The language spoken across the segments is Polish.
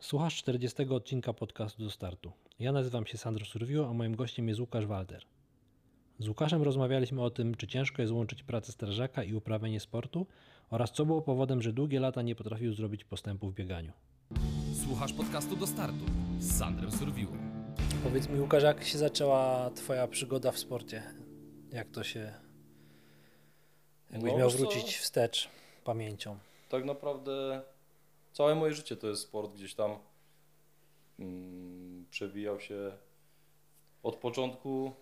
Słuchasz 40 odcinka podcastu do startu. Ja nazywam się Sandro Surwiło, a moim gościem jest Łukasz Walter. Z Łukaszem rozmawialiśmy o tym, czy ciężko jest łączyć pracę strażaka i uprawianie sportu oraz co było powodem, że długie lata nie potrafił zrobić postępu w bieganiu. Słuchasz podcastu do startu z Sandrem Surwiło. Powiedz mi Łukasz, jak się zaczęła twoja przygoda w sporcie? Jak to się... Jakbyś No, miał co? wrócić wstecz pamięcią. tak naprawdę całe moje życie to jest sport gdzieś tam mm, przewijał się od początku.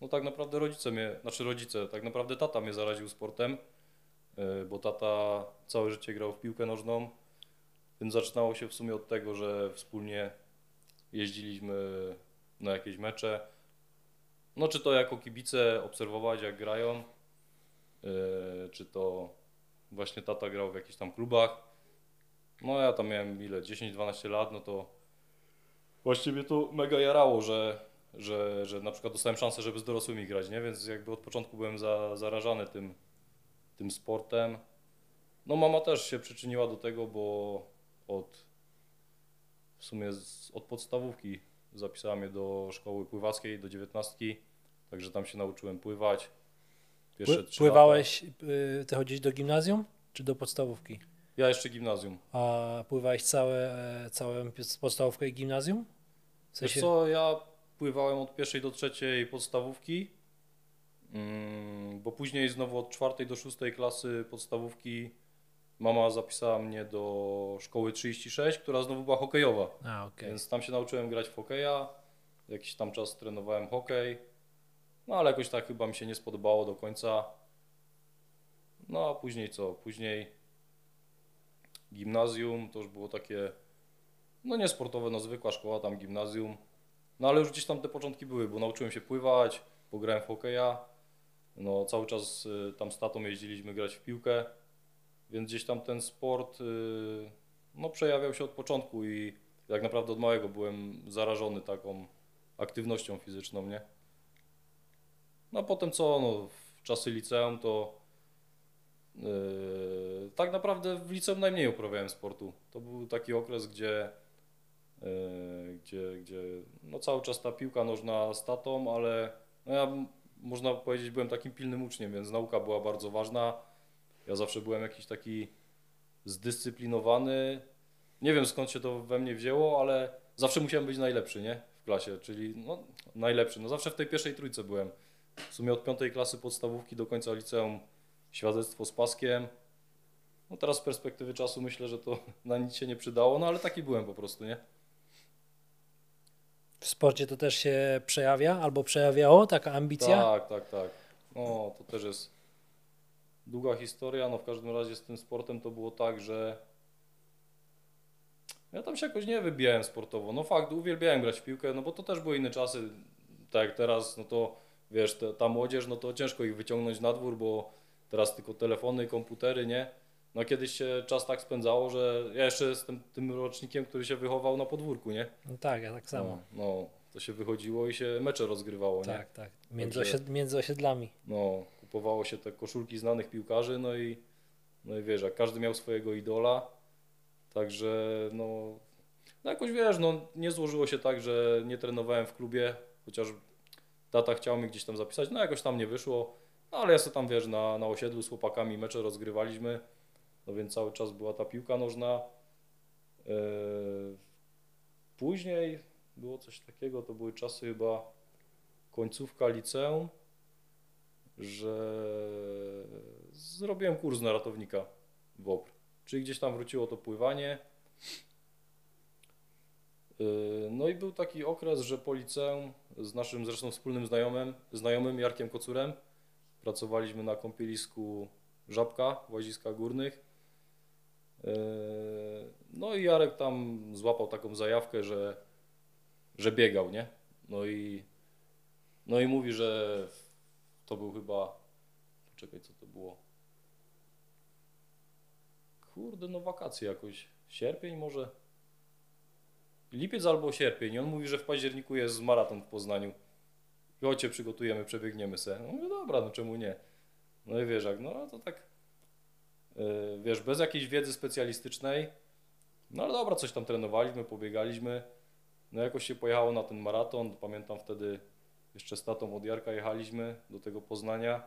No tak naprawdę rodzice mnie, znaczy rodzice, tak naprawdę tata mnie zaraził sportem, y, bo tata całe życie grał w piłkę nożną, więc zaczynało się w sumie od tego, że wspólnie jeździliśmy na jakieś mecze. No czy to jako kibice obserwować jak grają, y, czy to właśnie tata grał w jakichś tam klubach. No ja tam miałem ile, 10-12 lat, no to właśnie mnie to mega jarało, że, że, że na przykład dostałem szansę, żeby z dorosłymi grać, nie? Więc jakby od początku byłem za, zarażany tym, tym sportem. No mama też się przyczyniła do tego, bo od w sumie z, od podstawówki zapisała mnie do szkoły pływackiej, do dziewiętnastki, także tam się nauczyłem pływać. Pły, pływałeś, y, ty chodziłeś do gimnazjum czy do podstawówki? Ja jeszcze gimnazjum. A pływałeś całe, całe podstawówkę i gimnazjum? W Wiesz sensie, co, ja pływałem od pierwszej do trzeciej podstawówki, mm, bo później znowu od czwartej do szóstej klasy podstawówki mama zapisała mnie do szkoły 36, która znowu była hokejowa, A, okej. więc tam się nauczyłem grać w hokeja, jakiś tam czas trenowałem hokej, no ale jakoś tak chyba mi się nie spodobało do końca. No a później co? Później gimnazjum, to już było takie, no nie sportowe, no zwykła szkoła, tam gimnazjum. No ale już gdzieś tam te początki były, bo nauczyłem się pływać, pograłem w hokeja, no cały czas y, tam z tatą jeździliśmy grać w piłkę, więc gdzieś tam ten sport y, no przejawiał się od początku i tak naprawdę od małego byłem zarażony taką aktywnością fizyczną, nie? No a potem co, no w czasy liceum to Yy, tak naprawdę w liceum najmniej uprawiałem sportu. To był taki okres, gdzie, yy, gdzie, gdzie no cały czas ta piłka nożna z tatą, ale no ja można powiedzieć byłem takim pilnym uczniem, więc nauka była bardzo ważna. Ja zawsze byłem jakiś taki zdyscyplinowany. Nie wiem skąd się to we mnie wzięło, ale zawsze musiałem być najlepszy, nie? W klasie, czyli no, najlepszy. No zawsze w tej pierwszej trójce byłem. W sumie od piątej klasy podstawówki do końca liceum świadectwo z paskiem. No teraz z perspektywy czasu myślę, że to na nic się nie przydało, no ale taki byłem po prostu, nie? W sporcie to też się przejawia albo przejawiało taka ambicja? Tak, tak, tak. No to też jest długa historia, no w każdym razie z tym sportem to było tak, że ja tam się jakoś nie wybijałem sportowo. No fakt, uwielbiałem grać w piłkę, no bo to też były inne czasy, tak jak teraz, no to wiesz, ta młodzież, no to ciężko ich wyciągnąć na dwór, bo teraz tylko telefony, komputery, nie? No kiedyś się czas tak spędzało, że ja jeszcze jestem tym rocznikiem, który się wychował na podwórku, nie? No tak, ja tak samo. No, no to się wychodziło i się mecze rozgrywało, nie? tak, tak. Między, osied- między osiedlami. No, kupowało się te koszulki znanych piłkarzy, no i, no i wiesz, jak każdy miał swojego idola, także no, no jakoś wiesz, no nie złożyło się tak, że nie trenowałem w klubie, chociaż tata chciał mnie gdzieś tam zapisać, no jakoś tam nie wyszło, no ale ja sobie tam wiesz, na, na osiedlu z chłopakami mecze rozgrywaliśmy, no więc cały czas była ta piłka nożna. Yy, Później było coś takiego, to były czasy chyba końcówka liceum, że zrobiłem kurs na ratownika w WOPR. Czyli gdzieś tam wróciło to pływanie. Yy, No i był taki okres, że po liceum z naszym zresztą wspólnym znajomym, znajomym Jarkiem Kocurem pracowaliśmy na kąpielisku Żabka w Łaziskach Górnych. Yy, No i Jarek tam złapał taką zajawkę, że, że biegał, nie? No i, no i mówi, że to był chyba. Poczekaj, co to było? Kurde, no wakacje jakoś. Sierpień może? Lipiec albo sierpień. I on mówi, że w październiku jest maraton w Poznaniu. Chodźcie, przygotujemy, przebiegniemy se. No mówię, dobra, no czemu nie? No i wiesz, jak, no to tak, yy, wiesz, bez jakiejś wiedzy specjalistycznej, No ale dobra, coś tam trenowaliśmy, pobiegaliśmy. No jakoś się pojechało na ten maraton. Pamiętam wtedy jeszcze z tatą od Jarka jechaliśmy do tego Poznania.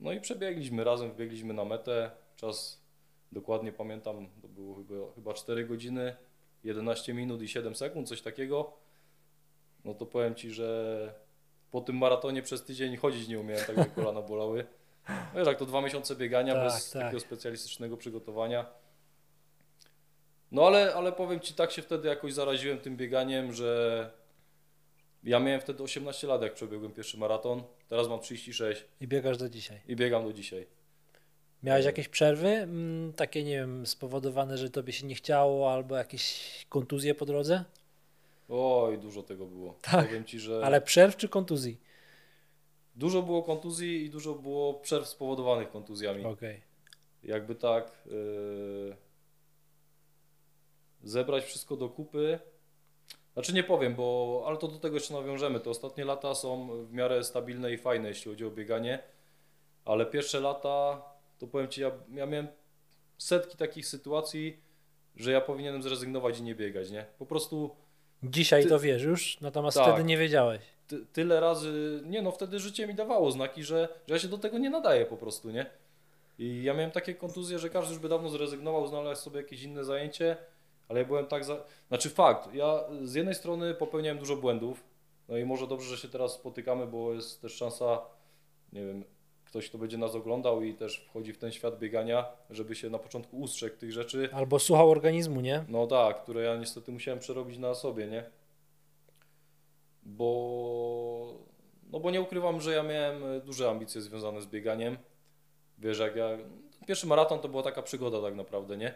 No i przebiegliśmy razem, wbiegliśmy na metę. Czas dokładnie pamiętam, to było chyba, chyba 4 godziny, 11 minut i 7 sekund, coś takiego. No to powiem Ci, że po tym maratonie przez tydzień chodzić nie umiałem, tak jak kolana bolały. Wiesz, jak to dwa miesiące biegania Tak, bez tak. takiego specjalistycznego przygotowania. No ale, ale powiem Ci, tak się wtedy jakoś zaraziłem tym bieganiem, że ja miałem wtedy 18 lat, jak przebiegłem pierwszy maraton. Teraz mam 36 I biegasz do dzisiaj. i biegam do dzisiaj. Miałeś jakieś przerwy? Mm, takie, nie wiem, spowodowane, że tobie się nie chciało, albo jakieś kontuzje po drodze? Oj, dużo tego było. Tak, Powiem Ci, że Ale przerw czy kontuzji? dużo było kontuzji i dużo było przerw spowodowanych kontuzjami. Okej. jakby tak yy, zebrać wszystko do kupy. Znaczy nie powiem, bo ale to do tego jeszcze nawiążemy. Te ostatnie lata są w miarę stabilne i fajne, jeśli chodzi o bieganie, ale pierwsze lata, to powiem Ci, ja, ja miałem setki takich sytuacji, że ja powinienem zrezygnować i nie biegać, nie? Po prostu Dzisiaj Ty- to wiesz już, natomiast Tak. wtedy nie wiedziałeś. ty, tyle razy, nie no, wtedy życie mi dawało znaki, że, że ja się do tego nie nadaję po prostu, nie? I ja miałem takie kontuzje, że każdy już by dawno zrezygnował, znalazł sobie jakieś inne zajęcie, ale ja byłem tak za... Znaczy fakt, ja z jednej strony popełniałem dużo błędów, no i może dobrze, że się teraz spotykamy, bo jest też szansa, nie wiem, ktoś, kto będzie nas oglądał i też wchodzi w ten świat biegania, żeby się na początku ustrzegł tych rzeczy, Albo słuchał organizmu, nie? no tak, które ja niestety musiałem przerobić na sobie, nie? Bo, no bo nie ukrywam, że ja miałem duże ambicje związane z bieganiem. Wiesz, jak ja, pierwszy maraton to była taka przygoda tak naprawdę, nie?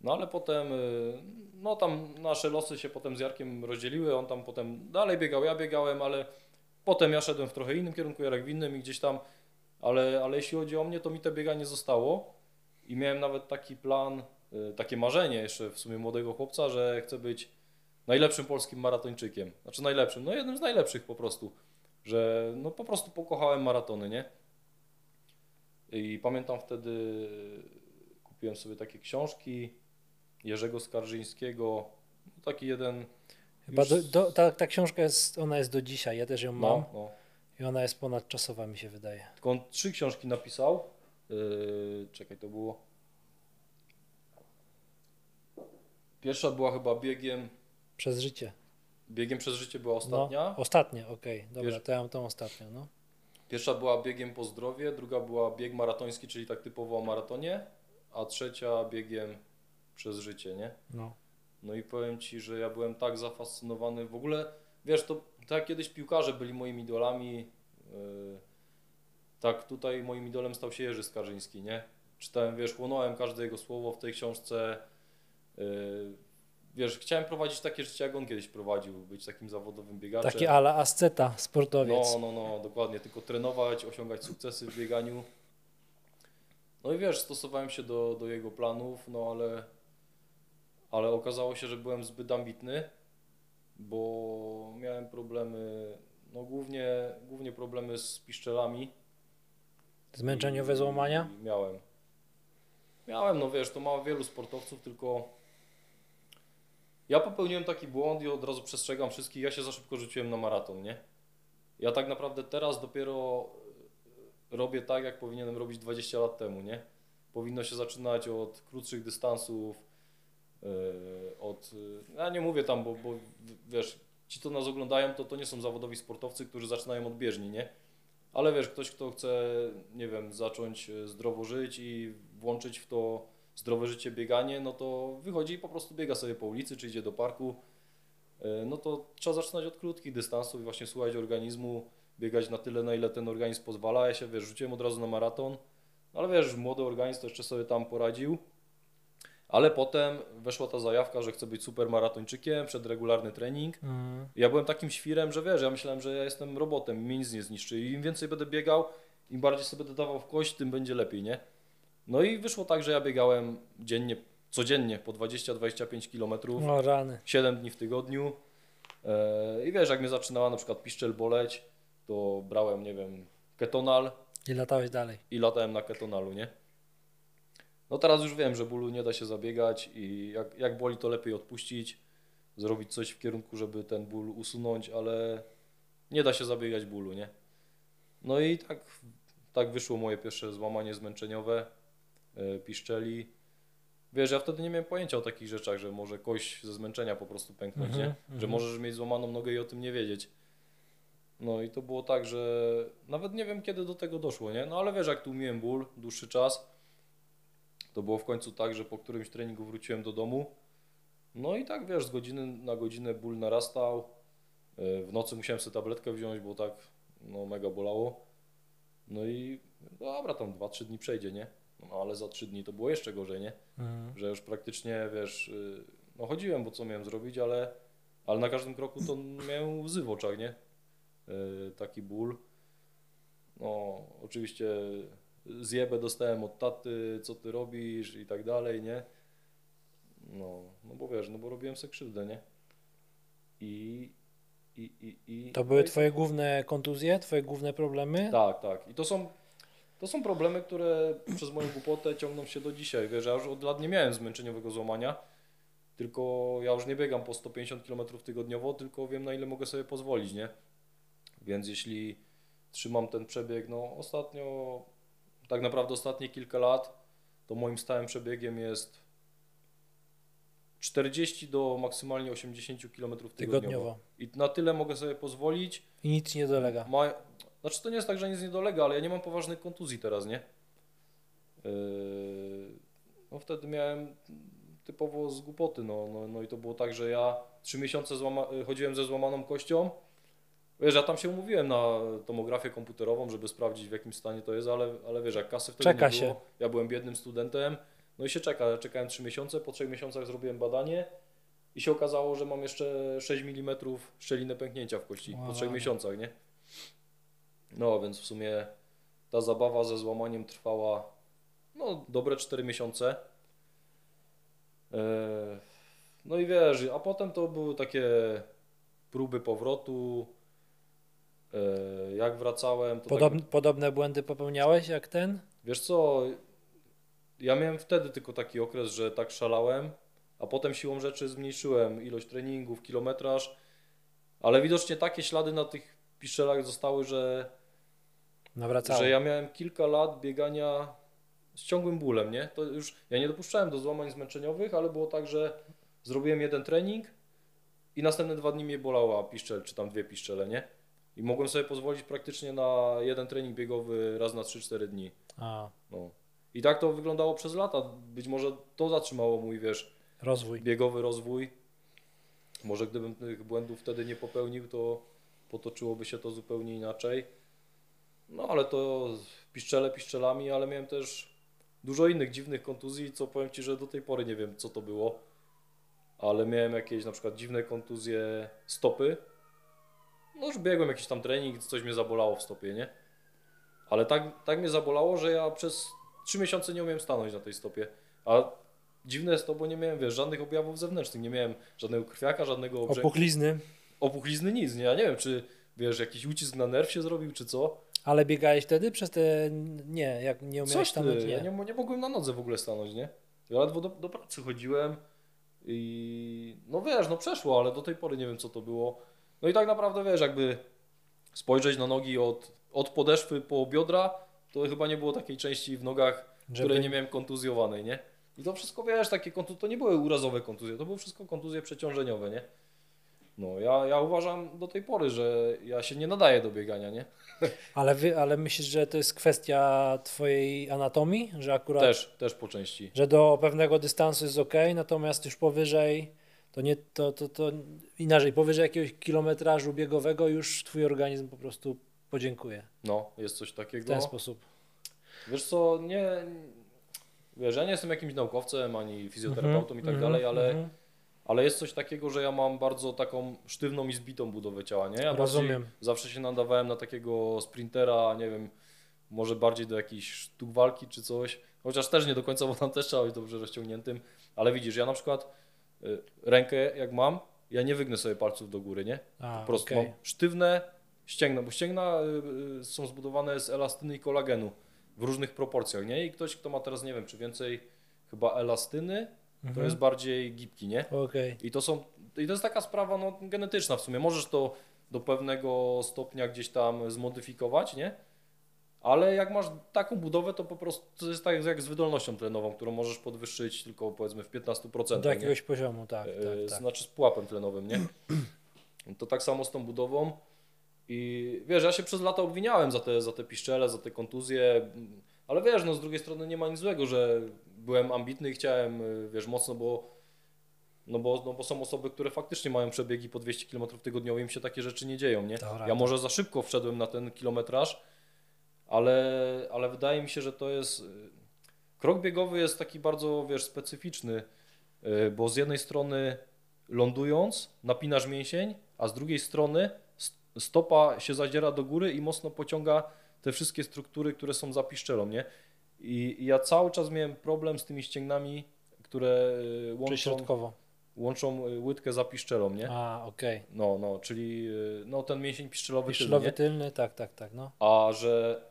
No ale potem, y, no tam nasze losy się potem z Jarkiem rozdzieliły, on tam potem dalej biegał, ja biegałem, ale potem ja szedłem w trochę innym kierunku, Jarek w innym i gdzieś tam, ale, ale jeśli chodzi o mnie, to mi to bieganie zostało i miałem nawet taki plan, y, takie marzenie jeszcze w sumie młodego chłopca, że chcę być najlepszym polskim maratończykiem. Znaczy najlepszym, no jednym z najlepszych po prostu, że no po prostu pokochałem maratony, nie? I pamiętam wtedy kupiłem sobie takie książki Jerzego Skarżyńskiego, no taki jeden Chyba już- do, do, ta, ta książka jest, ona jest do dzisiaj, ja też ją mam no, no. I ona jest ponadczasowa mi się wydaje. Tylko on trzy książki napisał. Yy, czekaj, to było. Pierwsza była chyba biegiem, Przez życie. biegiem przez życie była ostatnia. No, ostatnia, okej, dobra, Wiesz- to ja mam tą ostatnią, no. Pierwsza była biegiem po zdrowie, druga była bieg maratoński, czyli tak typowo o maratonie, a trzecia biegiem przez życie, nie? no. No i powiem Ci, że ja byłem tak zafascynowany. W ogóle, wiesz, to tak kiedyś piłkarze byli moimi idolami, yy, tak tutaj moim idolem stał się Jerzy Skarżyński, nie? Czytałem, wiesz, chłonąłem każde jego słowo w tej książce. Yy, wiesz, chciałem prowadzić takie życie, jak on kiedyś prowadził, być takim zawodowym biegaczem. Taki ala asceta, sportowiec. No, no, no, dokładnie, tylko trenować, osiągać sukcesy w bieganiu. No i wiesz, stosowałem się do, do jego planów, no ale, ale okazało się, że byłem zbyt ambitny, bo miałem problemy, no głównie, głównie problemy z piszczelami. Zmęczeniowe złamania? Miałem. Miałem, no wiesz, to ma wielu sportowców, tylko ja popełniłem taki błąd i od razu przestrzegam wszystkich, ja się za szybko rzuciłem na maraton, nie? Ja tak naprawdę teraz dopiero e, robię tak, jak powinienem robić 20 lat temu, nie? Powinno się zaczynać od krótszych dystansów, od... yy, Ja nie mówię tam, bo, bo wiesz, ci, co nas oglądają, to to nie są zawodowi sportowcy, którzy zaczynają od bieżni, nie? Ale wiesz, ktoś, kto chce, nie wiem, zacząć e, zdrowo żyć i włączyć w to zdrowe życie bieganie, no to wychodzi i po prostu biega sobie po ulicy, czy idzie do parku. E, No to trzeba zaczynać od krótkich dystansów i właśnie słuchać organizmu, biegać na tyle, na ile ten organizm pozwala. Ja się, wiesz, rzuciłem od razu na maraton, ale wiesz, młody organizm to jeszcze sobie tam poradził. Ale potem weszła ta zajawka, że chcę być super maratończykiem przed regularny trening. Mm. Ja byłem takim świrem, że wiesz, ja myślałem, że ja jestem robotem, mnie nic nie zniszczy. I im więcej będę biegał, im bardziej sobie będę dawał w kość, tym będzie lepiej, nie? No i wyszło tak, że ja biegałem dziennie, codziennie po 20-25 km, No rany. 7 dni w tygodniu. E, I wiesz, jak mnie zaczynała na przykład piszczel boleć, to brałem, nie wiem, ketonal I latałeś dalej. i latałem na ketonalu, nie? No teraz już wiem, że bólu nie da się zabiegać i jak, jak boli, to lepiej odpuścić, zrobić coś w kierunku, żeby ten ból usunąć, ale nie da się zabiegać bólu, nie? No i tak, tak wyszło moje pierwsze złamanie zmęczeniowe, e, piszczeli. Wiesz, ja wtedy nie miałem pojęcia o takich rzeczach, że może kość ze zmęczenia po prostu pęknąć, Mhm, nie? Że mhm. możesz mieć złamaną nogę i o tym nie wiedzieć. No i to było tak, że nawet nie wiem kiedy do tego doszło, nie? No ale wiesz, jak tu miałem ból dłuższy czas, to było w końcu tak, że po którymś treningu wróciłem do domu. No i tak wiesz, z godziny na godzinę ból narastał. E, W nocy musiałem sobie tabletkę wziąć, bo tak no, mega bolało. No i dobra, tam 2-3 dni przejdzie, nie? No ale za 3 dni to było jeszcze gorzej, nie? Mhm. Że już praktycznie wiesz, y, no chodziłem, bo co miałem zrobić, ale, ale na każdym kroku to miałem łzy w oczach, nie? Y, Taki ból. No, oczywiście zjebę dostałem od taty, co ty robisz i tak dalej, nie? No, no bo wiesz, no bo robiłem sobie krzywdę, nie? I, i, i, i To były twoje główne kontuzje, twoje główne problemy? tak, tak. I to są, to są problemy, które przez moją głupotę ciągną się do dzisiaj. Wiesz, ja już od lat nie miałem zmęczeniowego złamania, tylko ja już nie biegam po 150 km tygodniowo, tylko wiem na ile mogę sobie pozwolić, nie? Więc jeśli trzymam ten przebieg, no ostatnio, tak naprawdę ostatnie kilka lat, to moim stałym przebiegiem jest 40 do maksymalnie 80 km tygodniowo. Tygodniowo. I na tyle mogę sobie pozwolić, I nic nie dolega. ma... Znaczy to nie jest tak, że nic nie dolega, ale ja nie mam poważnych kontuzji teraz, nie? Yy, No wtedy miałem typowo z głupoty, no, no, no i to było tak, że ja trzy miesiące złama... chodziłem ze złamaną kością. Wiesz, ja tam się umówiłem na tomografię komputerową, żeby sprawdzić w jakim stanie to jest, ale, ale wiesz, jak kasy wtedy Czeka nie było, się. ja byłem biednym studentem, no i się czeka, czekałem trzy miesiące, po trzech miesiącach zrobiłem badanie i się okazało, że mam jeszcze 6 mm szczelinę pęknięcia w kości po trzech Wow. miesiącach, nie? No, więc w sumie ta zabawa ze złamaniem trwała no, dobre 4 miesiące. E, No i wiesz, a potem to były takie próby powrotu. E, Jak wracałem, to Podobne, tak, podobne błędy popełniałeś jak ten? wiesz co, ja miałem wtedy tylko taki okres, że tak szalałem, a potem siłą rzeczy zmniejszyłem ilość treningów, kilometraż, ale widocznie takie ślady na tych piszczelach zostały, że Nawracało. że ja miałem kilka lat biegania z ciągłym bólem, nie? To już ja nie dopuszczałem do złamań zmęczeniowych, ale było tak, że zrobiłem jeden trening i następne dwa dni mnie bolała piszczel, czy tam dwie piszczele, nie? I mogłem sobie pozwolić praktycznie na jeden trening biegowy raz na 3-4 dni. A, No. I tak to wyglądało przez lata. Być może to zatrzymało mój, wiesz, rozwój. biegowy rozwój. Może gdybym tych błędów wtedy nie popełnił, to potoczyłoby się to zupełnie inaczej. No ale to piszczele piszczelami, ale miałem też dużo innych dziwnych kontuzji, co powiem Ci, że do tej pory nie wiem co to było. Ale miałem jakieś na przykład dziwne kontuzje stopy. No już biegłem jakiś tam trening, coś mnie zabolało w stopie, nie? Ale tak, tak mnie zabolało, że ja przez 3 miesiące nie umiałem stanąć na tej stopie. A dziwne jest to, bo nie miałem, wiesz, żadnych objawów zewnętrznych. Nie miałem żadnego krwiaka, żadnego obrzęku. Opuchlizny. Opuchlizny nic, nie? Ja nie wiem, czy wiesz, jakiś ucisk na nerw się zrobił, czy co. Ale biegałeś wtedy przez te... Nie, jak nie umiałeś Coś stanąć, nie. ja nie, nie mogłem na nodze w ogóle stanąć, nie? Ja ledwo do, do pracy chodziłem i no wiesz, no przeszło, ale do tej pory nie wiem co to było. No i tak naprawdę wiesz, jakby spojrzeć na nogi od, od podeszwy po biodra, to chyba nie było takiej części w nogach, Żeby- której nie miałem kontuzjowanej, nie? I to wszystko wiesz, takie kontuzje, to nie były urazowe kontuzje, to były wszystko kontuzje przeciążeniowe, nie? No ja, ja uważam do tej pory, że ja się nie nadaję do biegania, nie? Ale, wy, ale myślisz, że to jest kwestia twojej anatomii? Że akurat... Też, też po części. Że do pewnego dystansu jest ok, natomiast już powyżej to nie, to, to, to inaczej, powyżej jakiegoś kilometrażu biegowego już twój organizm po prostu podziękuje No, jest coś w takiego. ten sposób. Wiesz co, nie. Wiesz, ja nie jestem jakimś naukowcem ani fizjoterapeutą i tak Mhm, dalej, ale, mhm. ale jest coś takiego, że ja mam bardzo taką sztywną i zbitą budowę ciała, nie? Ja Rozumiem. zawsze się nadawałem na takiego sprintera, nie wiem, może bardziej do jakichś sztuk walki czy coś. Chociaż też nie do końca, bo tam też trzeba być dobrze rozciągniętym. Ale widzisz, ja na przykład rękę jak mam, ja nie wygnę sobie palców do góry, nie? A, Po prostu okej. mam sztywne ścięgna, bo ścięgna y, y, są zbudowane z elastyny i kolagenu w różnych proporcjach, nie? I ktoś, kto ma teraz, nie wiem, czy więcej chyba elastyny, to Mhm. jest bardziej gibki, nie? Okej. I to są, i to jest taka sprawa no, genetyczna w sumie. Możesz to do pewnego stopnia gdzieś tam zmodyfikować, nie? Ale jak masz taką budowę, to po prostu to jest tak jak z wydolnością tlenową, którą możesz podwyższyć tylko powiedzmy w 15%. Do nie? jakiegoś poziomu, tak, E, tak, tak. Znaczy z pułapem tlenowym, nie? To tak samo z tą budową. I wiesz, ja się przez lata obwiniałem za te, za te piszczele, za te kontuzje, ale wiesz, no z drugiej strony nie ma nic złego, że byłem ambitny i chciałem, y, wiesz, mocno, bo, no bo, no bo są osoby, które faktycznie mają przebiegi po 200 km tygodniowo, im się takie rzeczy nie dzieją, nie? To Ja może za szybko wszedłem na ten kilometraż, ale, ale wydaje mi się, że to jest. y, Krok biegowy jest taki bardzo, wiesz, specyficzny, y, bo z jednej strony lądując napinasz mięsień, a z drugiej strony st- stopa się zadziera do góry i mocno pociąga te wszystkie struktury, które są za piszczelą, nie? I, i ja cały czas miałem problem z tymi ścięgnami, które y, łączą, środkowo. łączą łydkę za piszczelą, nie? A, okej. No, no, czyli no, ten mięsień piszczelowy, tylny, Piszczelowy nie? tylny, tak, tak, tak, no. a że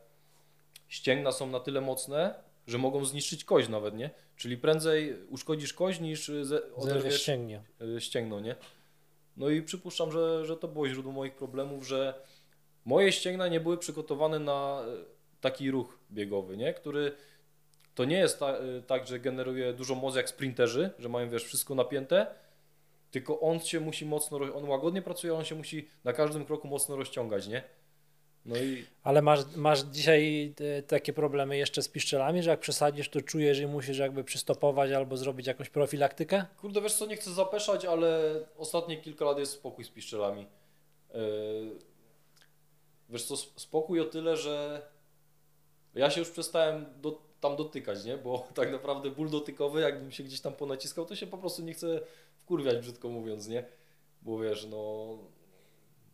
ścięgna są na tyle mocne, że mogą zniszczyć kość nawet, nie? Czyli prędzej uszkodzisz kość niż y, oderwiesz ścięgnie. y, ścięgno, nie? No i przypuszczam, że, że to było źródło moich problemów, że moje ścięgna nie były przygotowane na y, taki ruch biegowy, nie? Który to nie jest ta, tak, że generuje dużo moc jak sprinterzy, że mają, wiesz, wszystko napięte, tylko on się musi mocno, on łagodnie pracuje, on się musi na każdym kroku mocno rozciągać, nie? No i Ale masz, masz dzisiaj e, takie problemy jeszcze z piszczelami, że jak przesadzisz, to czujesz, że musisz jakby przystopować albo zrobić jakąś profilaktykę? Kurde, wiesz co, nie chcę zapeszać, ale ostatnie kilka lat jest spokój z piszczelami. Yy, Wiesz co, sp- spokój o tyle, że ja się już przestałem do, tam dotykać, nie? Bo tak naprawdę ból dotykowy, jakbym się gdzieś tam ponaciskał, to się po prostu nie chcę wkurwiać, brzydko mówiąc, nie? Bo wiesz, no...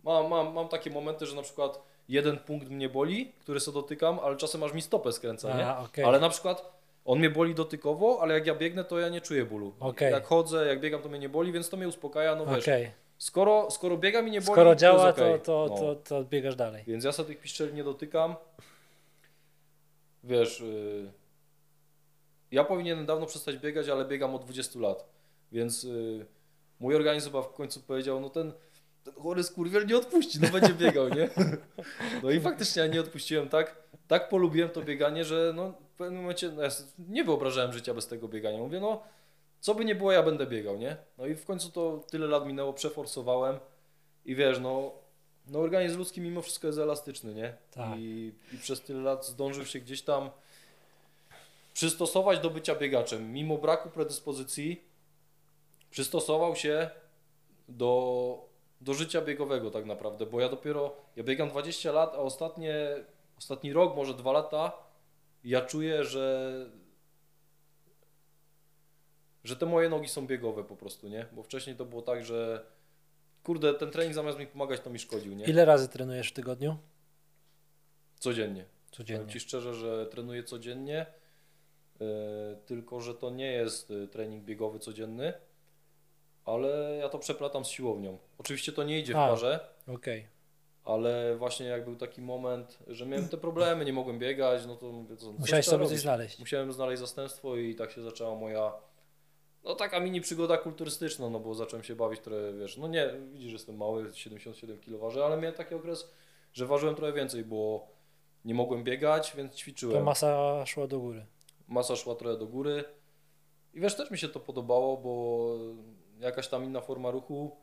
Mam, mam, mam takie momenty, że na przykład jeden punkt mnie boli, który sobie dotykam, ale czasem aż mi stopę skręca, nie? Okej. Ale na przykład on mnie boli dotykowo, ale jak ja biegnę, to ja nie czuję bólu. Okej. Jak chodzę, jak biegam, to mnie nie boli, więc to mnie uspokaja, no wiesz. Okej. Skoro, skoro biegam i nie boli, Skoro to działa, jest okej. to, to, No. to, to biegasz dalej. Więc ja sobie tych piszczeli nie dotykam. Wiesz, yy, ja powinienem dawno przestać biegać, ale biegam od 20 lat. Więc yy, mój organizm chyba w końcu powiedział, no ten, ten chory skurwiel nie odpuści, no będzie biegał, nie? No i faktycznie ja nie odpuściłem tak. Tak polubiłem to bieganie, że no, w pewnym momencie no, ja nie wyobrażałem życia bez tego biegania. Mówię, no co by nie było, ja będę biegał, nie? No i w końcu to tyle lat minęło, przeforsowałem i wiesz, no, no organizm ludzki mimo wszystko jest elastyczny, nie? Tak. I, I przez tyle lat zdążył się gdzieś tam przystosować do bycia biegaczem. Mimo braku predyspozycji przystosował się do, do życia biegowego tak naprawdę, bo ja dopiero, ja biegam 20 lat, a ostatnie, ostatni rok, może dwa lata, ja czuję, że że te moje nogi są biegowe po prostu, nie? Bo wcześniej to było tak, że kurde, ten trening zamiast mi pomagać, to mi szkodził, nie? Ile razy trenujesz w tygodniu? Codziennie. Powiem Codziennie. Ci szczerze, że trenuję codziennie, yy, tylko że to nie jest y, trening biegowy codzienny, ale ja to przeplatam z siłownią. Oczywiście to nie idzie w A. parze, Okej. ale właśnie jak był taki moment, że miałem te problemy, nie mogłem biegać, no to mówię, co, Musiałeś sobie coś znaleźć. Musiałem znaleźć zastępstwo i tak się zaczęła moja no taka mini przygoda kulturystyczna, no bo zacząłem się bawić trochę, wiesz, no nie, widzisz, że jestem mały, 77 kg ważę, ale miałem taki okres, że ważyłem trochę więcej, bo nie mogłem biegać, więc ćwiczyłem. To masa szła do góry. Masa szła trochę do góry i wiesz, też mi się to podobało, bo jakaś tam inna forma ruchu.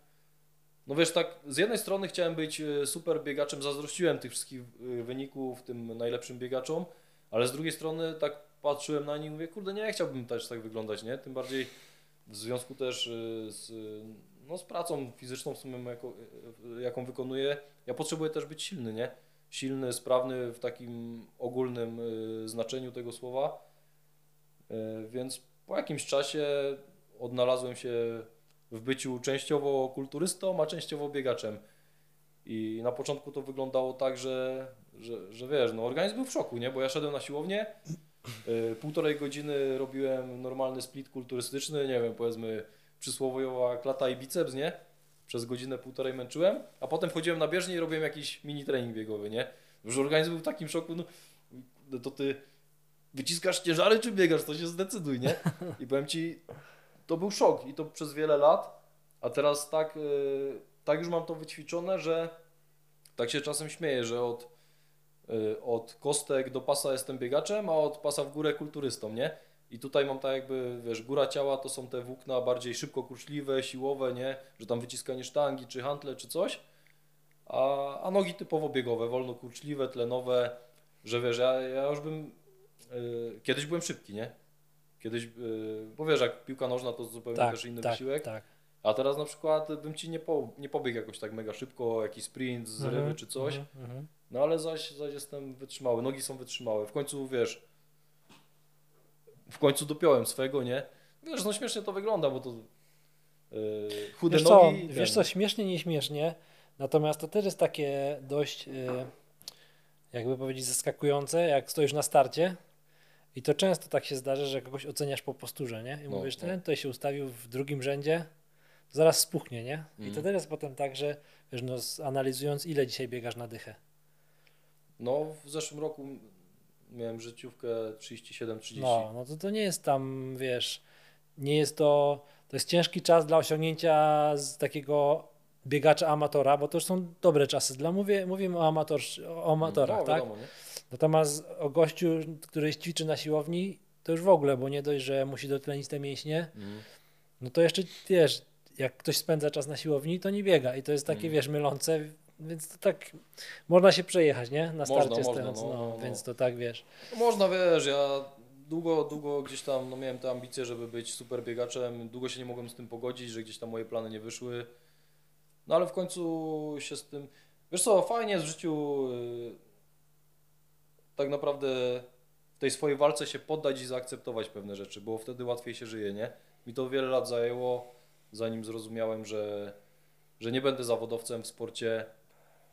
No wiesz, tak z jednej strony chciałem być e, super biegaczem, zazdrościłem tych wszystkich e, wyników tym najlepszym biegaczom, ale z drugiej strony tak patrzyłem na nich i mówię, kurde, nie chciałbym też tak wyglądać, nie? Tym bardziej w związku też e, z, no, z pracą fizyczną w sumie, jako, jaką wykonuję, ja potrzebuję też być silny, nie? Silny, sprawny w takim ogólnym znaczeniu tego słowa. Więc po jakimś czasie odnalazłem się w byciu częściowo kulturystą, a częściowo biegaczem. I na początku to wyglądało tak, że, że, że wiesz, no organizm był w szoku, nie? Bo ja szedłem na siłownię, y, półtorej godziny robiłem normalny split kulturystyczny, nie wiem, powiedzmy przysłowiowa klata i biceps, nie? Przez godzinę, półtorej męczyłem, a potem wchodziłem na bieżnię i robiłem jakiś mini trening biegowy, nie? Już organizm był w takim szoku, no to ty wyciskasz ciężary czy biegasz, to się zdecyduj, nie? I powiem Ci, to był szok i to przez wiele lat, a teraz tak, y, tak już mam to wyćwiczone, że tak się czasem śmieję, że od, y, od kostek do pasa jestem biegaczem, a od pasa w górę kulturystą, nie? I tutaj mam tak jakby, wiesz, góra ciała to są te włókna bardziej szybko kurczliwe, siłowe, nie? Że tam wyciskanie sztangi, czy hantle, czy coś. A, a nogi typowo biegowe, wolno kurczliwe, tlenowe, że wiesz, ja, ja już bym, y, kiedyś byłem szybki, nie? Kiedyś, y, bo wiesz, jak piłka nożna to zupełnie Tak, też inny tak, wysiłek. tak. A teraz na przykład bym ci nie, po, nie pobiegł jakoś tak mega szybko, jakiś sprint, zrywy Mhm, czy coś. mhm, mhm. No ale zaś, zaś jestem wytrzymały, nogi są wytrzymałe. W końcu wiesz, w końcu dopiąłem swego, nie? Wiesz, no śmiesznie to wygląda, bo to yy, chude Wiesz co, nogi. wiesz ten- co, śmiesznie, nieśmiesznie, natomiast to też jest takie dość, y, jakby powiedzieć, zaskakujące, jak stoisz na starcie i to często tak się zdarza, że kogoś oceniasz po posturze, nie? I No, mówisz, no. ten tutaj się ustawił w drugim rzędzie, zaraz spuchnie, nie? I to Mhm. jest potem tak, że wiesz, no, analizując, ile dzisiaj biegasz na dychę. No w zeszłym roku miałem życiówkę 37-30. No, no to, to nie jest tam, wiesz, nie jest to, to jest ciężki czas dla osiągnięcia z takiego biegacza amatora, bo to już są dobre czasy. Dla mówię, mówimy o, amator, o amatorach, no, tak? wiadomo, nie? Natomiast o gościu, który ćwiczy na siłowni, to już w ogóle, bo nie dość, że musi dotlenić te mięśnie, Mhm. no to jeszcze, wiesz, jak ktoś spędza czas na siłowni, to nie biega i to jest takie, Mhm. wiesz, mylące, więc to tak, można się przejechać, nie? Na Można, starcie można, stojąc, no, no, no, no. więc to tak, wiesz. Można, wiesz, ja długo, długo gdzieś tam no, miałem te ambicje, żeby być super biegaczem. Długo się nie mogłem z tym pogodzić, że gdzieś tam moje plany nie wyszły. No ale w końcu się z tym. Wiesz co, fajnie jest w życiu yy, tak naprawdę w tej swojej walce się poddać i zaakceptować pewne rzeczy, bo wtedy łatwiej się żyje, nie? Mi to wiele lat zajęło, zanim zrozumiałem, że, że nie będę zawodowcem w sporcie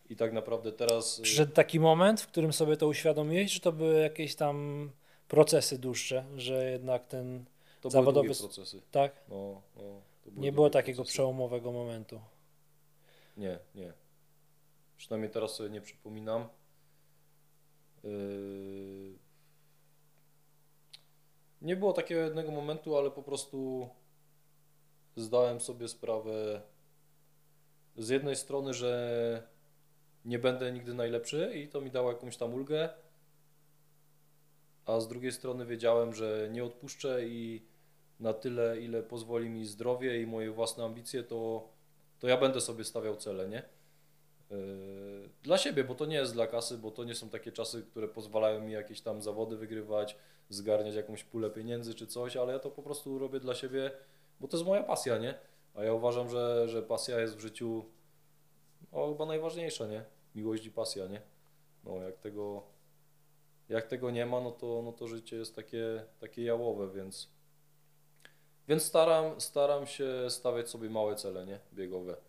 i tak naprawdę teraz. yy, Przyszedł taki moment, w którym sobie to uświadomiłeś, czy to były jakieś tam procesy dłuższe, że jednak ten, to zawodowy s- procesy. tak? No, no, to Nie było takiego procesy. przełomowego momentu. Nie, nie. Przynajmniej teraz sobie nie przypominam. Yy... Nie było takiego jednego momentu, ale po prostu zdałem sobie sprawę z jednej strony, że nie będę nigdy najlepszy i to mi dało jakąś tam ulgę, a z drugiej strony wiedziałem, że nie odpuszczę i na tyle, ile pozwoli mi zdrowie i moje własne ambicje, to, to ja będę sobie stawiał cele, nie? Yy, Dla siebie, bo to nie jest dla kasy, bo to nie są takie czasy, które pozwalają mi jakieś tam zawody wygrywać, zgarniać jakąś pulę pieniędzy czy coś, ale ja to po prostu robię dla siebie, bo to jest moja pasja, nie? A ja uważam, że, że pasja jest w życiu no, chyba najważniejsza, nie? Miłość i pasja, nie? No jak tego, jak tego nie ma, no to, no to życie jest takie, takie jałowe, więc, więc staram, staram się stawiać sobie małe cele, nie? Biegowe.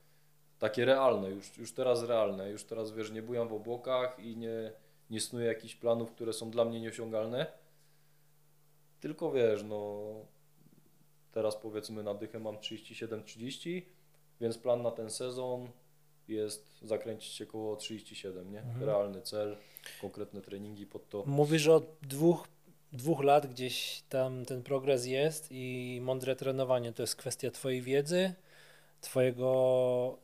Takie realne, już, już teraz realne, już teraz wiesz, nie bujam w obłokach i nie, nie snuję jakichś planów, które są dla mnie nieosiągalne. Tylko wiesz, no teraz powiedzmy na dychę mam 37-30, więc plan na ten sezon jest zakręcić się koło 37, nie? Mhm. Realny cel, konkretne treningi pod to. Mówisz, że od dwóch, dwóch lat gdzieś tam ten progres jest i mądre trenowanie to jest kwestia Twojej wiedzy, Twojego,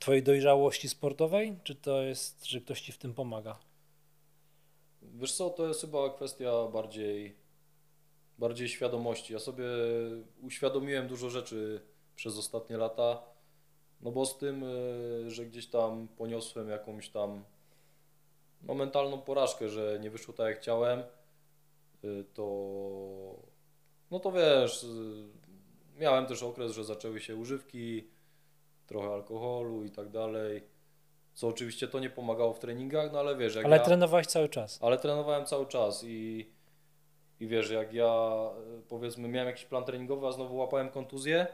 Twojej dojrzałości sportowej, czy to jest, że ktoś Ci w tym pomaga? Wiesz co, to jest chyba kwestia bardziej, bardziej świadomości. Ja sobie uświadomiłem dużo rzeczy przez ostatnie lata, no bo z tym, y, że gdzieś tam poniosłem jakąś tam no, mentalną porażkę, że nie wyszło tak jak chciałem, y, to no to wiesz, y, miałem też okres, że zaczęły się używki, trochę alkoholu i tak dalej, co oczywiście to nie pomagało w treningach, no ale wiesz, jak Ale ja... trenowałeś cały czas. Ale trenowałem cały czas i, i wiesz, jak ja y, powiedzmy miałem jakiś plan treningowy, a znowu łapałem kontuzję,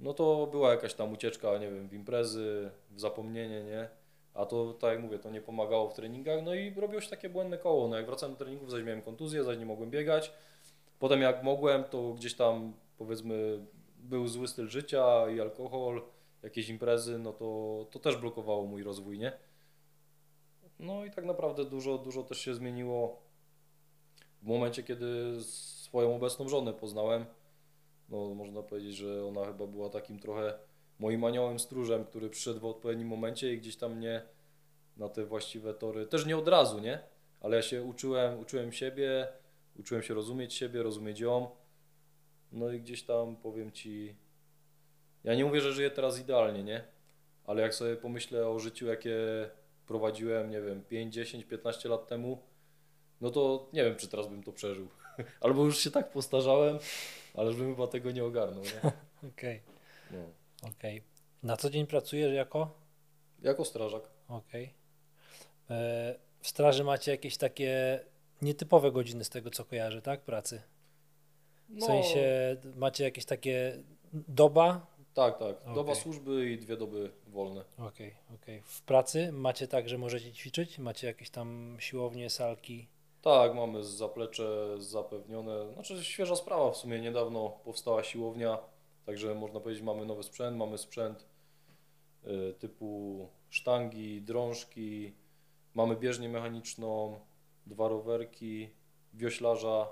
no to była jakaś tam ucieczka, nie wiem, w imprezy, w zapomnienie, nie? A to, tak jak mówię, to nie pomagało w treningach, no i robiło się takie błędne koło. No jak wracałem do treningów, zaś miałem kontuzję, zaś nie mogłem biegać. Potem jak mogłem, to gdzieś tam powiedzmy był zły styl życia i alkohol, jakieś imprezy, no to, to też blokowało mój rozwój, nie? No i tak naprawdę dużo, dużo też się zmieniło w momencie, kiedy swoją obecną żonę poznałem, no można powiedzieć, że ona chyba była takim trochę moim aniołem stróżem, który przyszedł w odpowiednim momencie i gdzieś tam mnie na te właściwe tory, też nie od razu, nie? Ale ja się uczyłem, uczyłem siebie, uczyłem się rozumieć siebie, rozumieć ją. No i gdzieś tam powiem Ci, ja nie mówię, że żyję teraz idealnie, nie? Ale jak sobie pomyślę o życiu, jakie prowadziłem, nie wiem, 5, 10, 15 lat temu, no to nie wiem, czy teraz bym to przeżył. Albo już się tak postarzałem, ale bym chyba tego nie ogarnął, nie? Okej, No. okej. Na co dzień pracujesz jako? Jako strażak. Okej. E, W straży macie jakieś takie nietypowe godziny z tego, co kojarzę, tak? Pracy. W No, sensie macie jakieś takie doba? Tak, tak. Doba Okej. służby i dwie doby wolne. Okej, okej. W pracy macie tak, że możecie ćwiczyć? Macie jakieś tam siłownie, salki? Tak, mamy zaplecze zapewnione. Znaczy świeża sprawa w sumie, niedawno powstała siłownia, także można powiedzieć mamy nowy sprzęt, mamy sprzęt y, typu sztangi, drążki, mamy bieżnię mechaniczną, dwa rowerki, wioślarza.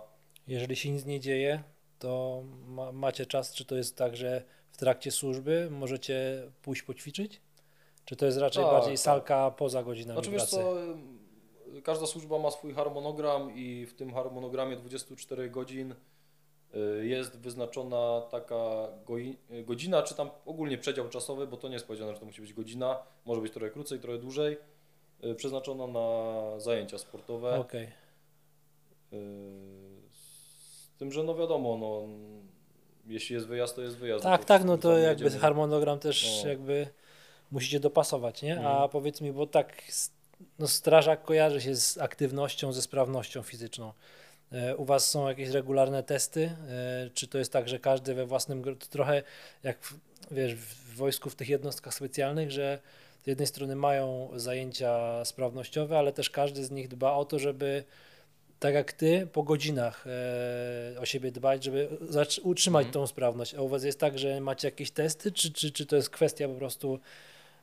Jeżeli się nic nie dzieje, to ma, macie czas, czy to jest tak, że trakcie służby możecie pójść poćwiczyć? Czy to jest raczej Tak, bardziej tak. salka poza godzinami Znaczy pracy? co, każda służba ma swój harmonogram i w tym harmonogramie 24 godzin y, jest wyznaczona taka y, godzina, czy tam ogólnie przedział czasowy, bo to nie jest powiedziane, że to musi być godzina, może być trochę krócej, trochę dłużej, y, przeznaczona na zajęcia sportowe. Okej. Y, Z tym, że no wiadomo, no, jeśli jest wyjazd, to jest wyjazd. Tak, tak, no to jakby jedziemy. harmonogram też No. jakby musicie dopasować, nie? A Mhm. powiedz mi, bo tak no strażak kojarzy się z aktywnością, ze sprawnością fizyczną. E, U Was są jakieś regularne testy? E, Czy to jest tak, że każdy we własnym, to trochę jak w, wiesz, w wojsku, w tych jednostkach specjalnych, że z jednej strony mają zajęcia sprawnościowe, ale też każdy z nich dba o to, żeby tak jak ty, po godzinach e, o siebie dbać, żeby utrzymać Mhm. tą sprawność. A u was jest tak, że macie jakieś testy, czy, czy, czy to jest kwestia po prostu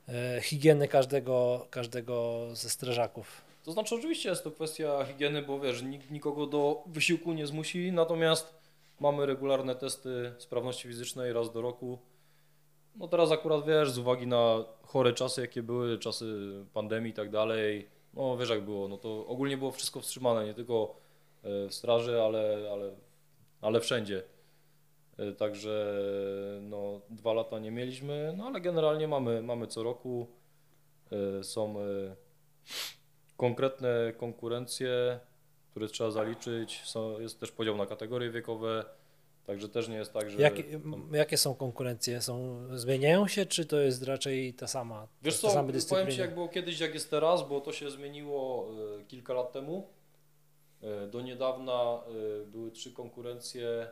e, higieny każdego, każdego ze strażaków? To znaczy oczywiście jest to kwestia higieny, bo wiesz, nikt nikogo do wysiłku nie zmusi, natomiast mamy regularne testy sprawności fizycznej raz do roku. No teraz akurat wiesz, z uwagi na chore czasy, jakie były, czasy pandemii i tak dalej, no jak było, no to ogólnie było wszystko wstrzymane, nie tylko e, w straży, ale, ale, ale wszędzie. E, Także no, dwa lata nie mieliśmy, no ale generalnie mamy, mamy co roku. E, Są konkretne konkurencje, które trzeba zaliczyć. Są, jest też podział na kategorie wiekowe, także też nie jest tak, że. Jakie, jakie są konkurencje? Są, zmieniają się, czy to jest raczej ta sama? Wiesz co, same powiem? Ci jak było kiedyś, jak jest teraz, bo to się zmieniło e, kilka lat temu. E, Do niedawna e, były trzy konkurencje.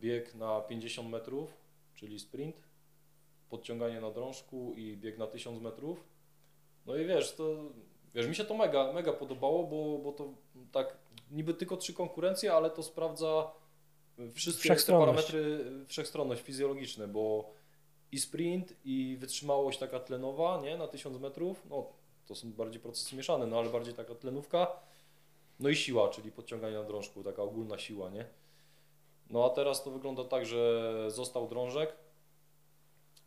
Bieg na 50 metrów, czyli sprint, podciąganie na drążku i bieg na 1000 metrów. No i wiesz, to wiesz, mi się to mega, mega podobało, bo, bo to tak niby tylko trzy konkurencje, ale to sprawdza wszystkie te parametry, wszechstronność fizjologiczne, bo i sprint, i wytrzymałość taka tlenowa, nie, na 1000 metrów, no to są bardziej procesy mieszane, no ale bardziej taka tlenówka, no i siła, czyli podciąganie na drążku, taka ogólna siła, nie. No a teraz to wygląda tak, że został drążek,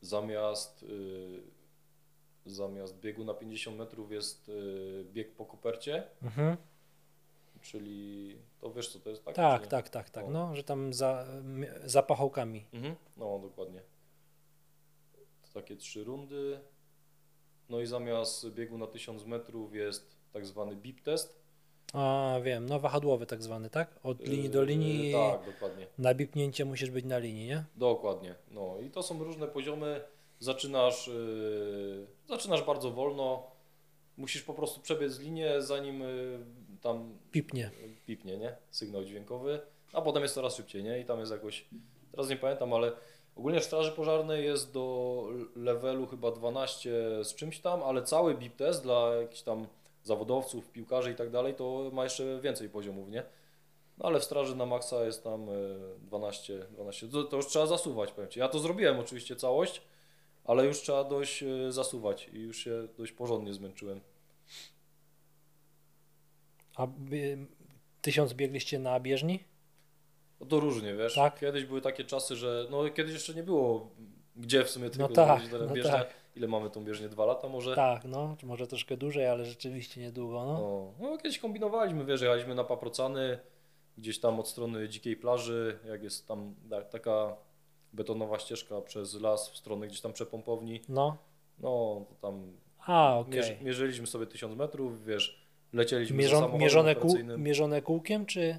zamiast, y, zamiast biegu na 50 metrów jest y, bieg po kopercie, Mhm. Czyli to wiesz co to jest, tak? Tak, czy tak, tak, tak. No, że tam za, za pachołkami. Mhm. No, dokładnie. To takie trzy rundy. No i zamiast biegu na 1000 metrów jest tak zwany BIP test. A wiem, no wahadłowy tak zwany, tak? Od linii do Yy, linii. Tak, dokładnie. Na bipnięcie musisz być na linii, nie? Dokładnie. No i to są różne poziomy. Zaczynasz, yy, zaczynasz bardzo wolno. Musisz po prostu przebiec linię, zanim yy, tam Pipnie. pipnie, nie? Sygnał dźwiękowy, a potem jest coraz szybciej, nie? I tam jest jakoś, teraz nie pamiętam, ale ogólnie w Straży Pożarnej jest do levelu chyba 12 z czymś tam, ale cały BIP test dla jakichś tam zawodowców, piłkarzy i tak dalej, to ma jeszcze więcej poziomów, nie? No ale w Straży na maksa jest tam e, 12, 12. To, to już trzeba zasuwać, powiem Ci. Ja to zrobiłem oczywiście całość, ale już trzeba dość e, zasuwać i już się dość porządnie zmęczyłem. A y, tysiąc biegliście na bieżni? No to różnie, wiesz. Tak? Kiedyś były takie czasy, że no kiedyś jeszcze nie było gdzie w sumie tylko tak, jeździć na no bieżnię. tak. Ile mamy tą bieżnię? Dwa lata może? Tak, no, może troszkę dłużej, ale rzeczywiście niedługo, no. No, no kiedyś kombinowaliśmy, wiesz, jechaliśmy na paprocany, gdzieś tam od strony dzikiej plaży, jak jest tam ta- taka betonowa ścieżka przez las w stronę gdzieś tam przepompowni. No, No, to tam a, okej. mierzy, mierzyliśmy sobie tysiąc metrów, wiesz, lecieliśmy samochodem mierzone, kół, mierzone kółkiem, czy...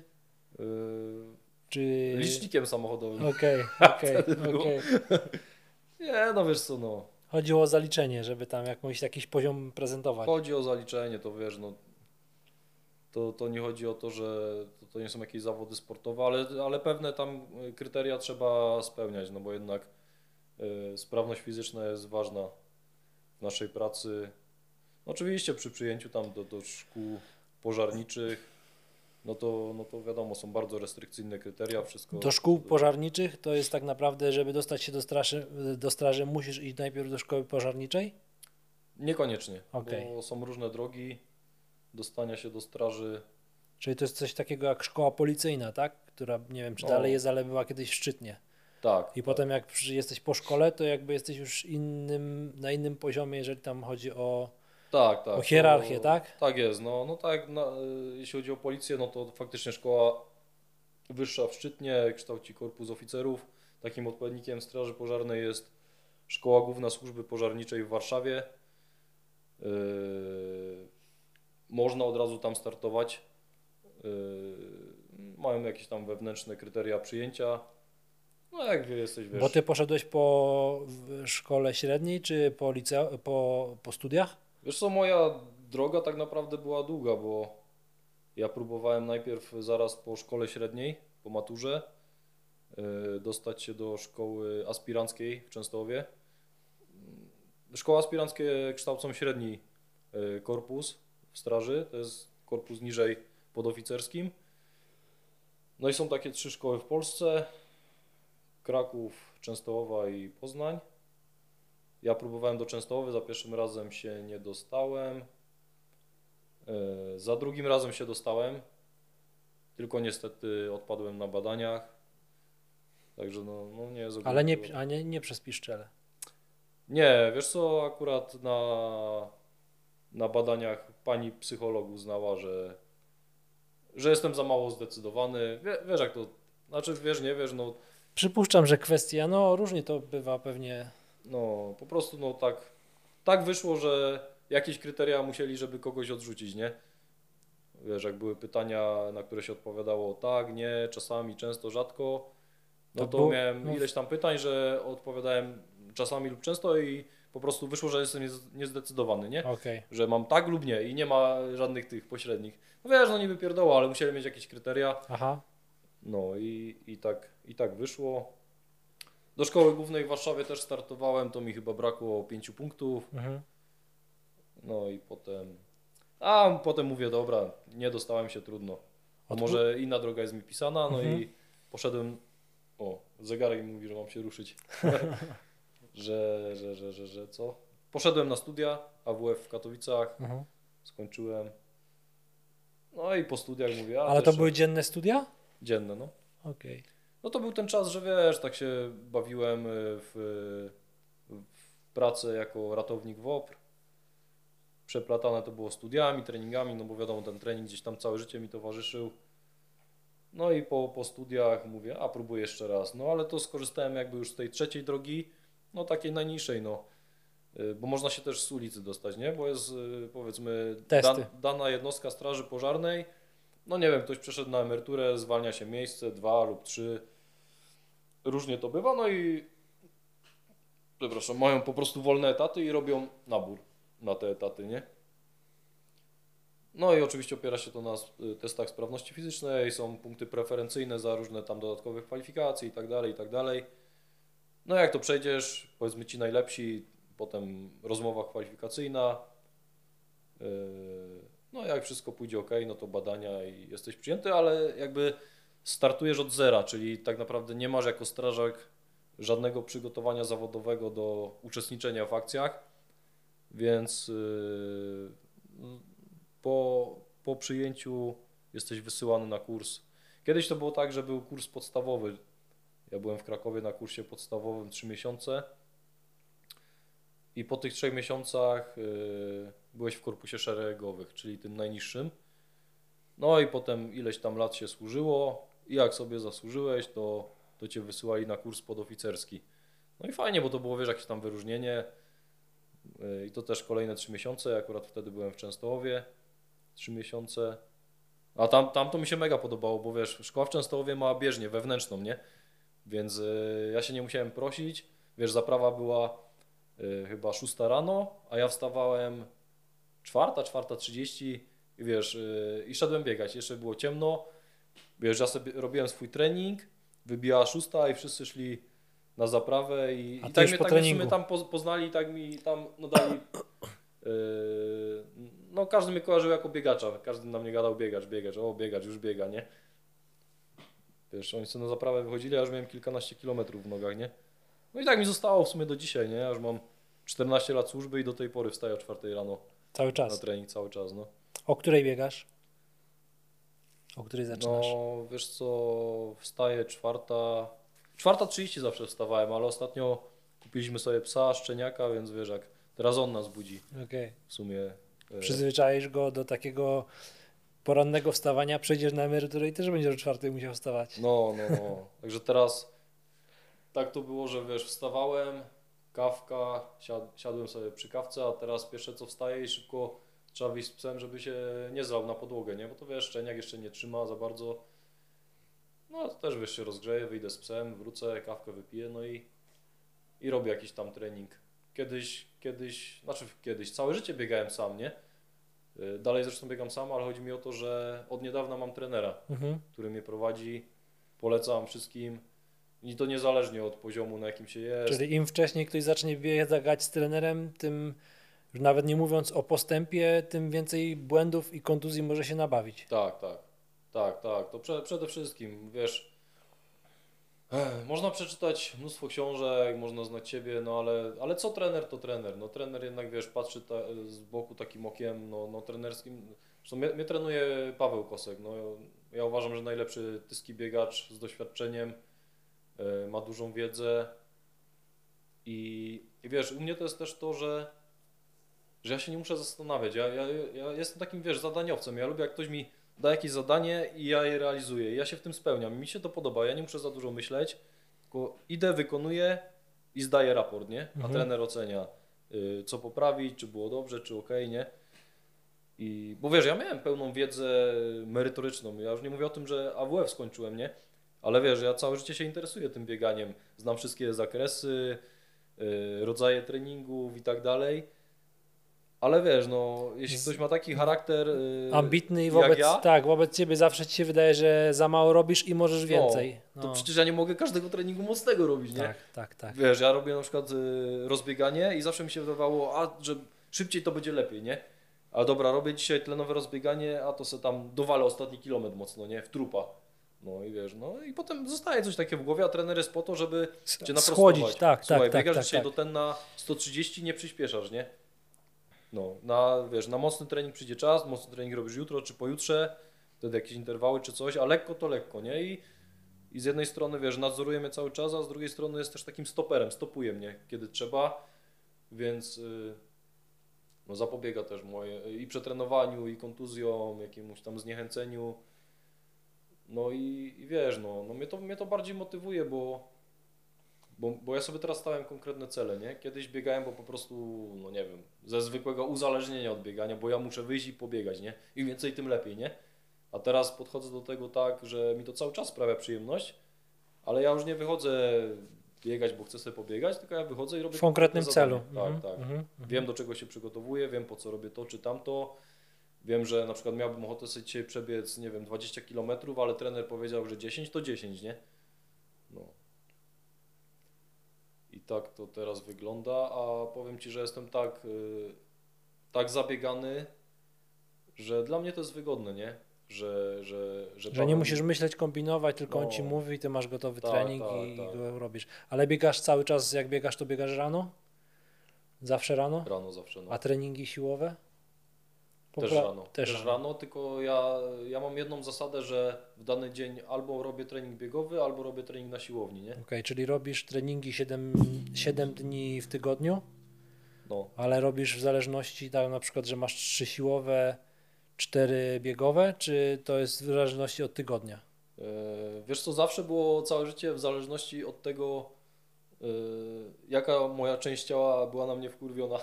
yy, czy... licznikiem samochodowym. Okej, okej, okej. Nie, no wiesz co, no, Chodziło o zaliczenie, żeby tam jakąś, jakiś poziom prezentować. chodzi o zaliczenie, to wiesz, no, to, to nie chodzi o to, że to, to nie są jakieś zawody sportowe, ale, ale pewne tam kryteria trzeba spełniać, no bo jednak y, sprawność fizyczna jest ważna w naszej pracy. Oczywiście przy przyjęciu tam do, do szkół pożarniczych, no to, no to wiadomo, są bardzo restrykcyjne kryteria, wszystko. Do szkół pożarniczych to jest tak naprawdę, żeby dostać się do straży, do straży musisz iść najpierw do szkoły pożarniczej? Niekoniecznie, Okej. bo są różne drogi dostania się do straży. Czyli to jest coś takiego jak szkoła policyjna, tak? Która nie wiem, czy No. dalej jest, ale była kiedyś w Szczytnie. Tak. I tak. potem jak przy- jesteś po szkole, to jakby jesteś już innym, na innym poziomie, jeżeli tam chodzi o, Tak, tak. o hierarchię, to, tak? Tak jest. No, no tak, na, y, jeśli chodzi o policję, no to faktycznie szkoła wyższa w Szczytnie kształci korpus oficerów. Takim odpowiednikiem Straży Pożarnej jest Szkoła Główna Służby Pożarniczej w Warszawie. Yy, można od razu tam startować. Yy, mają jakieś tam wewnętrzne kryteria przyjęcia. No jak jesteś, wiesz... Bo ty poszedłeś po szkole średniej, czy po, liceu, po, po studiach? Wiesz co, moja droga tak naprawdę była długa, bo ja próbowałem najpierw zaraz po szkole średniej, po maturze, yy, dostać się do szkoły aspiranckiej w Częstochowie. Szkoły aspiranckie kształcą średni yy, korpus w straży, to jest korpus niżej podoficerskim. No i są takie trzy szkoły w Polsce, Kraków, Częstochowa i Poznań. Ja próbowałem do Częstochowy, za pierwszym razem się nie dostałem. E, Za drugim razem się dostałem, tylko niestety odpadłem na badaniach. Także no, no nie jest Ale nie, a nie, nie przez piszczele. Nie, wiesz co, akurat na, na badaniach pani psycholog uznała, że, że jestem za mało zdecydowany. Wie, wiesz jak to, znaczy wiesz, nie wiesz, no Przypuszczam, że kwestia, no różnie to bywa pewnie. No, po prostu no tak, tak wyszło, że jakieś kryteria musieli, żeby kogoś odrzucić, nie? Wiesz, jak były pytania, na które się odpowiadało tak, nie, czasami, często, rzadko, no To to było- miałem no. ileś tam pytań, że odpowiadałem czasami lub często i po prostu wyszło, że jestem niez- niezdecydowany, nie? Okej. Że mam tak lub nie i nie ma żadnych tych pośrednich. No wiesz, no niby pierdoła, ale musieli mieć jakieś kryteria. Aha. No i, i, tak, i tak wyszło. Do szkoły głównej w Warszawie też startowałem, to mi chyba brakło 5 punktów. Mhm. No i potem. A potem mówię, dobra, nie dostałem się trudno. A Odpu- może inna droga jest mi pisana, no Mhm. i poszedłem. O, zegarek mi mówi, że mam się ruszyć. że, że, że, że, że co? Poszedłem na studia AWF w Katowicach, Mhm. skończyłem. No i po studiach mówię, a Ale to też były dzienne studia? dzienne, no. Okej. No to był ten czas, że wiesz, tak się bawiłem y, w, w pracę jako ratownik WOPR. Przeplatane to było studiami, treningami, no bo wiadomo, ten trening gdzieś tam całe życie mi towarzyszył. No i po, po studiach mówię, a próbuję jeszcze raz. No ale to skorzystałem jakby już z tej trzeciej drogi, no takiej najniższej, no. Y, Bo można się też z ulicy dostać, nie? Bo jest y, powiedzmy dana jednostka straży pożarnej, no nie wiem, ktoś przeszedł na emeryturę, zwalnia się miejsce, dwa lub trzy. Różnie to bywa, no i przepraszam, mają po prostu wolne etaty i robią nabór na te etaty, nie? No i oczywiście opiera się to na s- testach sprawności fizycznej, są punkty preferencyjne za różne tam dodatkowe kwalifikacje i tak dalej, i tak dalej. No jak to przejdziesz, powiedzmy ci najlepsi, potem rozmowa kwalifikacyjna, yy, no jak wszystko pójdzie ok, no to badania i jesteś przyjęty, ale jakby startujesz od zera, czyli tak naprawdę nie masz jako strażak żadnego przygotowania zawodowego do uczestniczenia w akcjach, więc yy, po, po przyjęciu jesteś wysyłany na kurs. Kiedyś to było tak, że był kurs podstawowy. Ja byłem w Krakowie na kursie podstawowym 3 miesiące i po tych trzech miesiącach y, byłeś w korpusie szeregowych, czyli tym najniższym. No i potem ileś tam lat się służyło i jak sobie zasłużyłeś, to, to cię wysyłali na kurs podoficerski. No i fajnie, bo to było, wiesz, jakieś tam wyróżnienie y, i to też kolejne trzy miesiące. Akurat wtedy byłem w Częstochowie, trzy miesiące. A tam, tam to mi się mega podobało, bo wiesz, szkoła w Częstochowie ma bieżnię wewnętrzną, nie? Więc y, ja się nie musiałem prosić. Wiesz, zaprawa była chyba 6 rano, a ja wstawałem czwarta, czwarta i wiesz, y, i szedłem biegać. Jeszcze było ciemno. Wiesz, ja sobie robiłem swój trening, wybijała szósta i wszyscy szli na zaprawę i, i tak mnie, tak treningu. tam poz- poznali i tak mi tam no dali yy, no każdy mnie kojarzył jako biegacza, każdy na mnie gadał biegacz, biegacz, o biegacz, już biega, nie? Wiesz, oni sobie na zaprawę wychodzili, a już miałem kilkanaście kilometrów w nogach, nie? No i tak mi zostało w sumie do dzisiaj, nie? Ja już mam 14 lat służby i do tej pory wstaję o 4 rano Cały na czas. trening cały czas, no. O której biegasz? O której zaczynasz? No, wiesz co, wstaję czwarta, czwarta 30 zawsze wstawałem, ale ostatnio kupiliśmy sobie psa, szczeniaka, więc wiesz jak, teraz on nas budzi Okej. w sumie. e, Przyzwyczaisz go do takiego porannego wstawania, przejdziesz na emeryturę i też będziesz o czwartej musiał wstawać. No, no, no. Także teraz tak to było, że wiesz, wstawałem, kawka, siad, siadłem sobie przy kawce, a teraz pierwsze co wstaję i szybko trzeba wyjść z psem, żeby się nie zlał na podłogę, nie? Bo to wiesz, szczeniak jeszcze nie trzyma za bardzo. No to też wiesz, się rozgrzeję, wyjdę z psem, wrócę, kawkę wypiję, no i, i robię jakiś tam trening. Kiedyś, kiedyś, znaczy kiedyś, całe życie biegałem sam, nie? Y, Dalej zresztą biegam sam, ale chodzi mi o to, że od niedawna mam trenera Mhm. który mnie prowadzi. Polecam wszystkim. I to niezależnie od poziomu, na jakim się jest. Czyli im wcześniej ktoś zacznie biegać z trenerem, tym już nawet nie mówiąc o postępie, tym więcej błędów i kontuzji może się nabawić. Tak, tak. Tak, tak. To prze, przede wszystkim, wiesz, ech, można przeczytać mnóstwo książek, można znać siebie, no ale, ale co trener, to trener. No trener jednak, wiesz, patrzy ta, z boku takim okiem, no, no trenerskim. Zresztą mnie, mnie trenuje Paweł Kosek. No, ja uważam, że najlepszy tyski biegacz z doświadczeniem, ma dużą wiedzę i, i wiesz, u mnie to jest też to, że że ja się nie muszę zastanawiać. Ja, ja, ja jestem takim, wiesz, zadaniowcem. Ja lubię, jak ktoś mi da jakieś zadanie i ja je realizuję. Ja się w tym spełniam. Mi się to podoba. Ja nie muszę za dużo myśleć, tylko idę, wykonuję i zdaję raport, nie? A Mhm. trener ocenia, y, co poprawić, czy było dobrze, czy ok, nie? I, bo wiesz, ja miałem pełną wiedzę merytoryczną. Ja już nie mówię o tym, że AWF skończyłem, nie? Ale wiesz, ja całe życie się interesuję tym bieganiem. Znam wszystkie zakresy, y, rodzaje treningów i tak dalej. Ale wiesz, no, jeśli ktoś ma taki charakter y, Ambitny i wobec, ja, tak, wobec ciebie zawsze ci się wydaje, że za mało robisz i możesz więcej. to No. przecież ja nie mogę każdego treningu mocnego robić, nie? tak, tak, tak. Wiesz, ja robię na przykład y, rozbieganie i zawsze mi się wydawało, a że szybciej to będzie lepiej, nie? A dobra, robię dzisiaj tlenowe rozbieganie, a to se tam dowalę ostatni kilometr mocno, nie? W trupa. No i wiesz, no i potem zostaje coś takiego w głowie, a trener jest po to, żeby cię naprostować. Schłodzić, tak, Słuchaj, tak, tak, biegasz tak, dzisiaj tak. do ten na 130, nie przyspieszasz, nie? No, na, wiesz, na mocny trening przyjdzie czas, mocny trening robisz jutro czy pojutrze, wtedy jakieś interwały czy coś, a lekko to lekko, nie? I, i z jednej strony, wiesz, nadzoruje mnie cały czas, a z drugiej strony jest też takim stoperem, stopuje mnie, kiedy trzeba, więc y, no, zapobiega też moje i przetrenowaniu, i kontuzjom, jakiemuś tam zniechęceniu. No i, i wiesz, no, no mnie, to, mnie to bardziej motywuje, bo, bo, bo ja sobie teraz stałem konkretne cele, nie? Kiedyś biegałem, bo po prostu, no nie wiem, ze zwykłego uzależnienia od biegania, bo ja muszę wyjść i pobiegać, nie? Im więcej, tym lepiej, nie? A teraz podchodzę do tego tak, że mi to cały czas sprawia przyjemność, ale ja już nie wychodzę biegać, bo chcę sobie pobiegać, tylko ja wychodzę i robię W konkretnym celu. zadanie. Mhm, Tak, tak. mhm, mhm. Wiem, do czego się przygotowuję, wiem, po co robię to czy tamto. Wiem, że na przykład miałbym ochotę sobie dzisiaj przebiec, nie wiem, 20 km, ale trener powiedział, że 10 to 10, nie? No. I tak to teraz wygląda, a powiem Ci, że jestem tak, y, tak zabiegany, że dla mnie to jest wygodne, nie? Że, że, że, Że nie musisz myśleć, kombinować, tylko on No. ci mówi, ty masz gotowy Tak, trening tak, i, tak. go robisz. Ale biegasz cały czas, jak biegasz, to biegasz rano? Zawsze rano? Rano zawsze, no. A treningi siłowe? Też rano. Też, rano. tylko ja, ja mam jedną zasadę, że w dany dzień albo robię trening biegowy, albo robię trening na siłowni, nie? Okej, czyli robisz treningi 7, 7 dni w tygodniu, No. ale robisz w zależności, tak na przykład, że masz 3 siłowe, 4 biegowe, czy to jest w zależności od tygodnia? E, Wiesz co, zawsze było całe życie w zależności od tego, e, jaka moja część ciała była na mnie wkurwiona,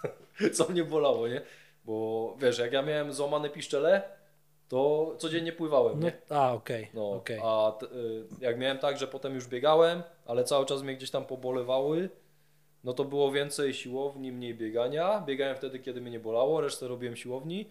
co mnie bolało, nie? Bo wiesz, jak ja miałem złamane piszczele, to codziennie pływałem, No, nie? a, okej, No, okej. a t, y, jak miałem tak, że potem już biegałem, ale cały czas mnie gdzieś tam pobolewały, no to było więcej siłowni, mniej biegania. Biegałem wtedy, kiedy mnie nie bolało, resztę robiłem siłowni,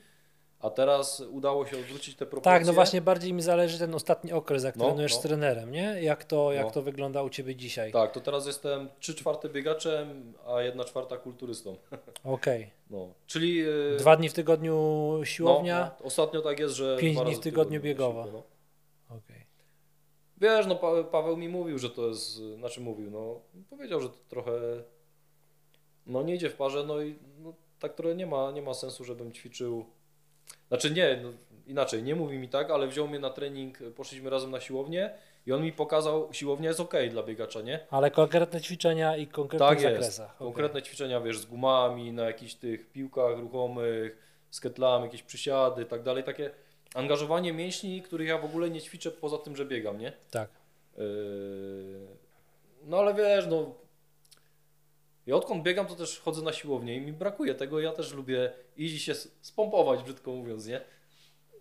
a teraz udało się odwrócić te proporcje. Tak, no właśnie bardziej mi zależy ten ostatni okres, jak No, trenujesz no. z trenerem, nie? Jak to, jak No. to wygląda u Ciebie dzisiaj? Tak, to teraz jestem 3 czwarte biegaczem, a 1 czwarta kulturystą. Okej. No. Czyli y, Dwa dni w tygodniu siłownia? No, no, ostatnio tak jest, że pięć dwa dni razy w tygodniu na biegowa. no. Okej. Wiesz, no pa Paweł mi mówił, że to jest, znaczy mówił, no powiedział, że to trochę no nie idzie w parze, no i tak trochę nie ma, nie ma sensu, żebym ćwiczył. Znaczy nie, no, inaczej, nie mówi mi tak, ale wziął mnie na trening, poszliśmy razem na siłownię i on mi pokazał, siłownia jest ok dla biegacza, nie? Ale konkretne ćwiczenia i konkretnych Tak jest. zakresach. Konkretne ćwiczenia, wiesz, z gumami, na jakichś tych piłkach ruchomych, z ketlami, jakieś przysiady, tak dalej, takie angażowanie mięśni, których ja w ogóle nie ćwiczę poza tym, że biegam, nie? Tak. Yy, No ale wiesz, no. Ja odkąd biegam, to też chodzę na siłownię i mi brakuje tego. Ja też lubię iść się spompować, brzydko mówiąc, nie?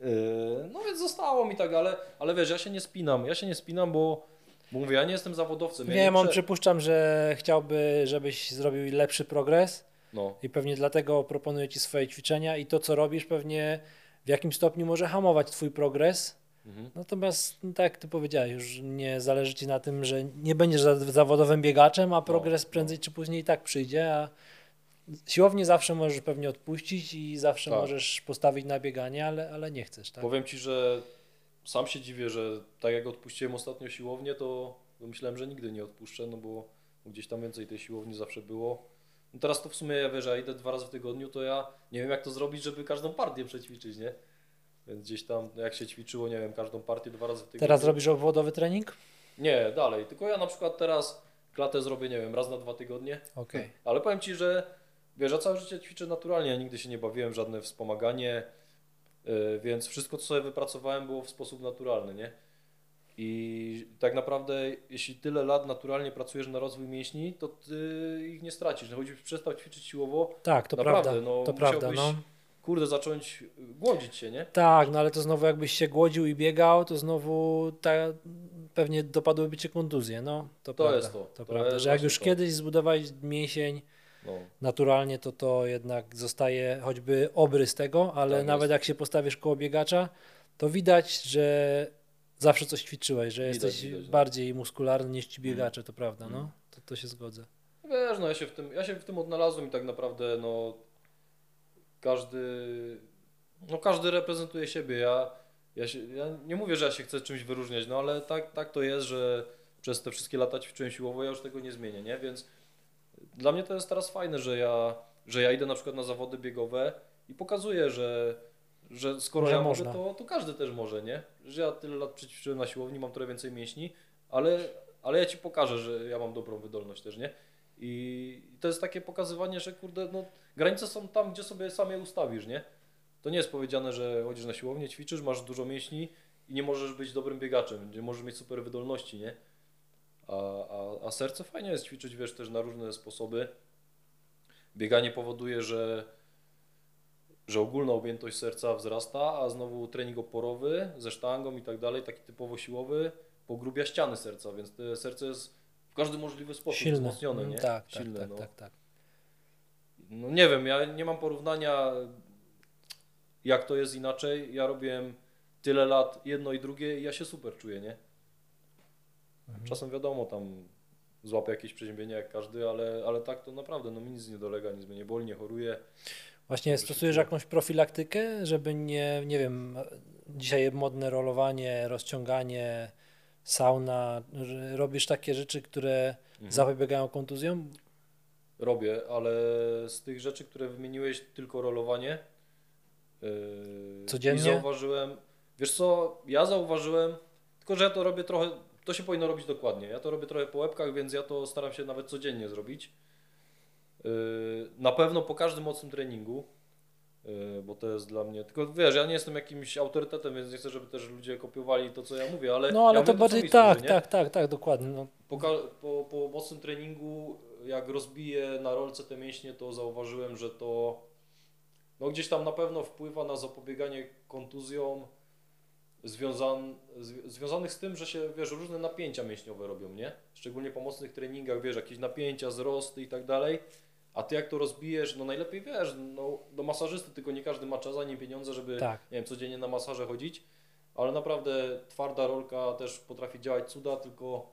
Yy, No więc zostało mi tak, ale, ale wiesz, ja się nie spinam. Ja się nie spinam, bo, bo mówię, ja nie jestem zawodowcem. Ja Wiem, on prze- przypuszczam, że chciałby, żebyś zrobił lepszy progres No, i pewnie dlatego proponuje Ci swoje ćwiczenia i to, co robisz, pewnie w jakim stopniu może hamować Twój progres. Mhm. Natomiast, no tak jak Ty powiedziałeś, już nie zależy Ci na tym, że nie będziesz za- zawodowym biegaczem, a progres no. prędzej czy później i tak przyjdzie, a siłownię zawsze możesz pewnie odpuścić i zawsze Tak. możesz postawić na bieganie, ale, ale nie chcesz, tak? Powiem Ci, że sam się dziwię, że tak jak odpuściłem ostatnio siłownię, to myślałem, że nigdy nie odpuszczę, no bo gdzieś tam więcej tej siłowni zawsze było. No teraz to w sumie ja wiesz, ja idę dwa razy w tygodniu, to ja nie wiem jak to zrobić, żeby każdą partię przećwiczyć, nie? Więc gdzieś tam jak się ćwiczyło, nie wiem, każdą partię dwa razy w tygodniu. Teraz robisz obwodowy trening? Nie, dalej. Tylko ja na przykład teraz klatę zrobię, nie wiem, raz na dwa tygodnie. Okej. Ale powiem Ci, że wiesz, ja całe życie ćwiczę naturalnie, ja nigdy się nie bawiłem w żadne wspomaganie, yy, więc wszystko, co sobie wypracowałem, było w sposób naturalny, nie? I tak naprawdę, jeśli tyle lat naturalnie pracujesz na rozwój mięśni, to ty ich nie stracisz. No, choćbyś przestał ćwiczyć siłowo, Tak, to Naprawdę, prawda. no, to prawda, no. Kurde, zacząć głodzić się, nie? Tak, no ale to znowu jakbyś się głodził i biegał, to znowu ta, pewnie dopadłyby cię kontuzje, no. To, To prawda, jest to, To, to prawda, jest że jak już to. kiedyś zbudowałeś mięsień No, naturalnie, to to jednak zostaje choćby obrys tego, ale Tak nawet jest. jak się postawisz koło biegacza, to widać, że zawsze coś ćwiczyłeś, że Widać, jesteś widać, no. bardziej muskularny niż ci biegacze, to prawda, no. To, to się zgodzę. Wiesz, no ja się w tym, ja się w tym odnalazłem i tak naprawdę no każdy, no każdy reprezentuje siebie. Ja, ja, się, ja nie mówię, że ja się chcę czymś wyróżniać, no ale tak, tak to jest, że przez te wszystkie lata ćwiczyłem siłowo, ja już tego nie zmienię, nie? Więc dla mnie to jest teraz fajne, że ja, że ja idę na przykład na zawody biegowe i pokazuję, że, że skoro Że ja można. mogę, to, to każdy też może, nie? Że ja tyle lat przećwiczyłem na siłowni, mam trochę więcej mięśni, ale, ale ja Ci pokażę, że ja mam dobrą wydolność też, nie? I to jest takie pokazywanie, że kurde, no granice są tam, gdzie sobie sam je ustawisz, nie? To nie jest powiedziane, że chodzisz na siłownię, ćwiczysz, masz dużo mięśni i nie możesz być dobrym biegaczem, nie możesz mieć super wydolności, nie? A, a, a serce fajnie jest ćwiczyć, wiesz, też na różne sposoby. Bieganie powoduje, że, że ogólna objętość serca wzrasta, a znowu trening oporowy ze sztangą i tak dalej, taki typowo siłowy, pogrubia ściany serca, więc serce jest każdy możliwy sposób Silne. wzmocnione, Mm, nie? Tak, tak, Silne, tak, no. tak, tak. No nie wiem, ja nie mam porównania, jak to jest inaczej. Ja robiłem tyle lat jedno i drugie i ja się super czuję, nie? Mhm. Czasem wiadomo, tam złapię jakieś przeziębienie jak każdy, ale, ale tak to naprawdę, no mi nic nie dolega, nic mnie nie boli, nie choruję. Właśnie stosujesz jakąś profilaktykę, żeby nie, nie wiem, dzisiaj modne rolowanie, rozciąganie, sauna, robisz takie rzeczy, które Mhm. zapobiegają kontuzjom? Robię, ale z tych rzeczy, które wymieniłeś, tylko rolowanie, Yy, Codziennie? Zauważyłem, wiesz co, ja zauważyłem, tylko że ja to robię trochę, to się powinno robić dokładnie. Ja to robię trochę po łebkach, więc ja to staram się nawet codziennie zrobić. Yy, na pewno po każdym mocnym treningu, bo to jest dla mnie, tylko wiesz, ja nie jestem jakimś autorytetem, więc nie chcę, żeby też ludzie kopiowali to, co ja mówię, ale No ale ja to mówię bardziej mi tak, nie? tak, tak, tak, dokładnie. No, Po, po, po mocnym treningu, jak rozbiję na rolce te mięśnie, to zauważyłem, że to no gdzieś tam na pewno wpływa na zapobieganie kontuzjom związan, zwi- związanych z tym, że się, wiesz, różne napięcia mięśniowe robią, nie? Szczególnie po mocnych treningach, wiesz, jakieś napięcia, wzrosty i tak dalej. A ty jak to rozbijesz, no najlepiej wiesz, no do masażysty, tylko nie każdy ma czas ani pieniądze, żeby tak. nie wiem, codziennie na masaże chodzić, ale naprawdę twarda rolka też potrafi działać cuda, tylko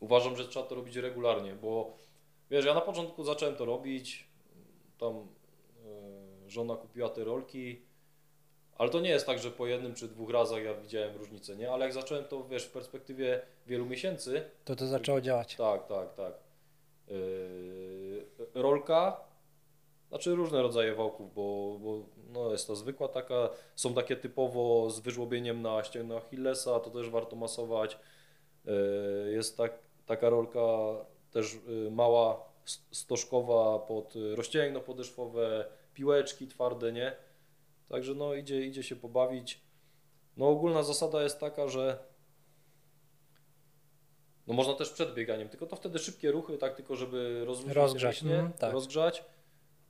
uważam, że trzeba to robić regularnie, bo wiesz, ja na początku zacząłem to robić, tam e, żona kupiła te rolki, ale to nie jest tak, że po jednym czy dwóch razach ja widziałem różnicę, nie? Ale jak zacząłem to, wiesz, w perspektywie wielu miesięcy, To to zaczęło działać. tak, tak, tak. Yy, rolka, znaczy różne rodzaje wałków, bo, bo no jest ta zwykła taka, są takie typowo z wyżłobieniem na ścięgno Achillesa, to też warto masować. Yy, jest tak, taka rolka też yy, mała, st- stożkowa pod yy, rozcięgno podeszwowe, piłeczki twarde, nie? Także no idzie, idzie się pobawić. No ogólna zasada jest taka, że no można też przed bieganiem, tylko to wtedy szybkie ruchy, tak tylko żeby rozluźnić Rozgrzać, mięśnie, mm, tak. rozgrzać,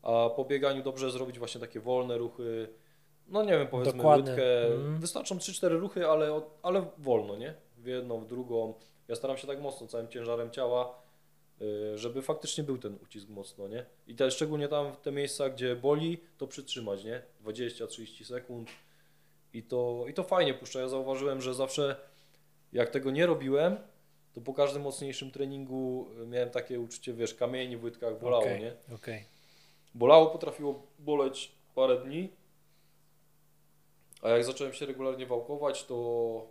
a po bieganiu dobrze zrobić właśnie takie wolne ruchy, no nie wiem, powiedzmy Dokładne, łydkę, mm. wystarczą 3-4 ruchy, ale, ale wolno, nie? W jedną, w drugą. Ja staram się tak mocno, całym ciężarem ciała, y, żeby faktycznie był ten ucisk mocno, nie? I te, szczególnie tam w te miejsca, gdzie boli, to przytrzymać, nie? 20-30 sekund i to, i to fajnie puszcza. Ja zauważyłem, że zawsze jak tego nie robiłem, to po każdym mocniejszym treningu y, miałem takie uczucie, wiesz, kamieni w łydkach, bolało, Okej, nie? okej. Bolało, potrafiło boleć parę dni, a jak zacząłem się regularnie wałkować, to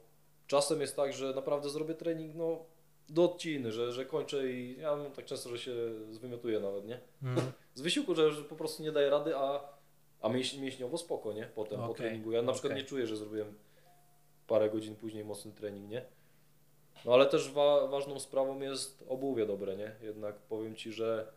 czasem jest tak, że naprawdę zrobię trening no, do odciny, że, że kończę i ja mam tak często, że się zwymiotuję nawet, nie? Mm. Z wysiłku, że, że po prostu nie daję rady, a, a mięś, mięśniowo spoko, nie? Potem, po Okej, treningu. Ja na przykład nie czuję, że zrobiłem parę godzin później mocny trening, nie? No ale też wa ważną sprawą jest obuwie dobre, nie? Jednak powiem Ci, że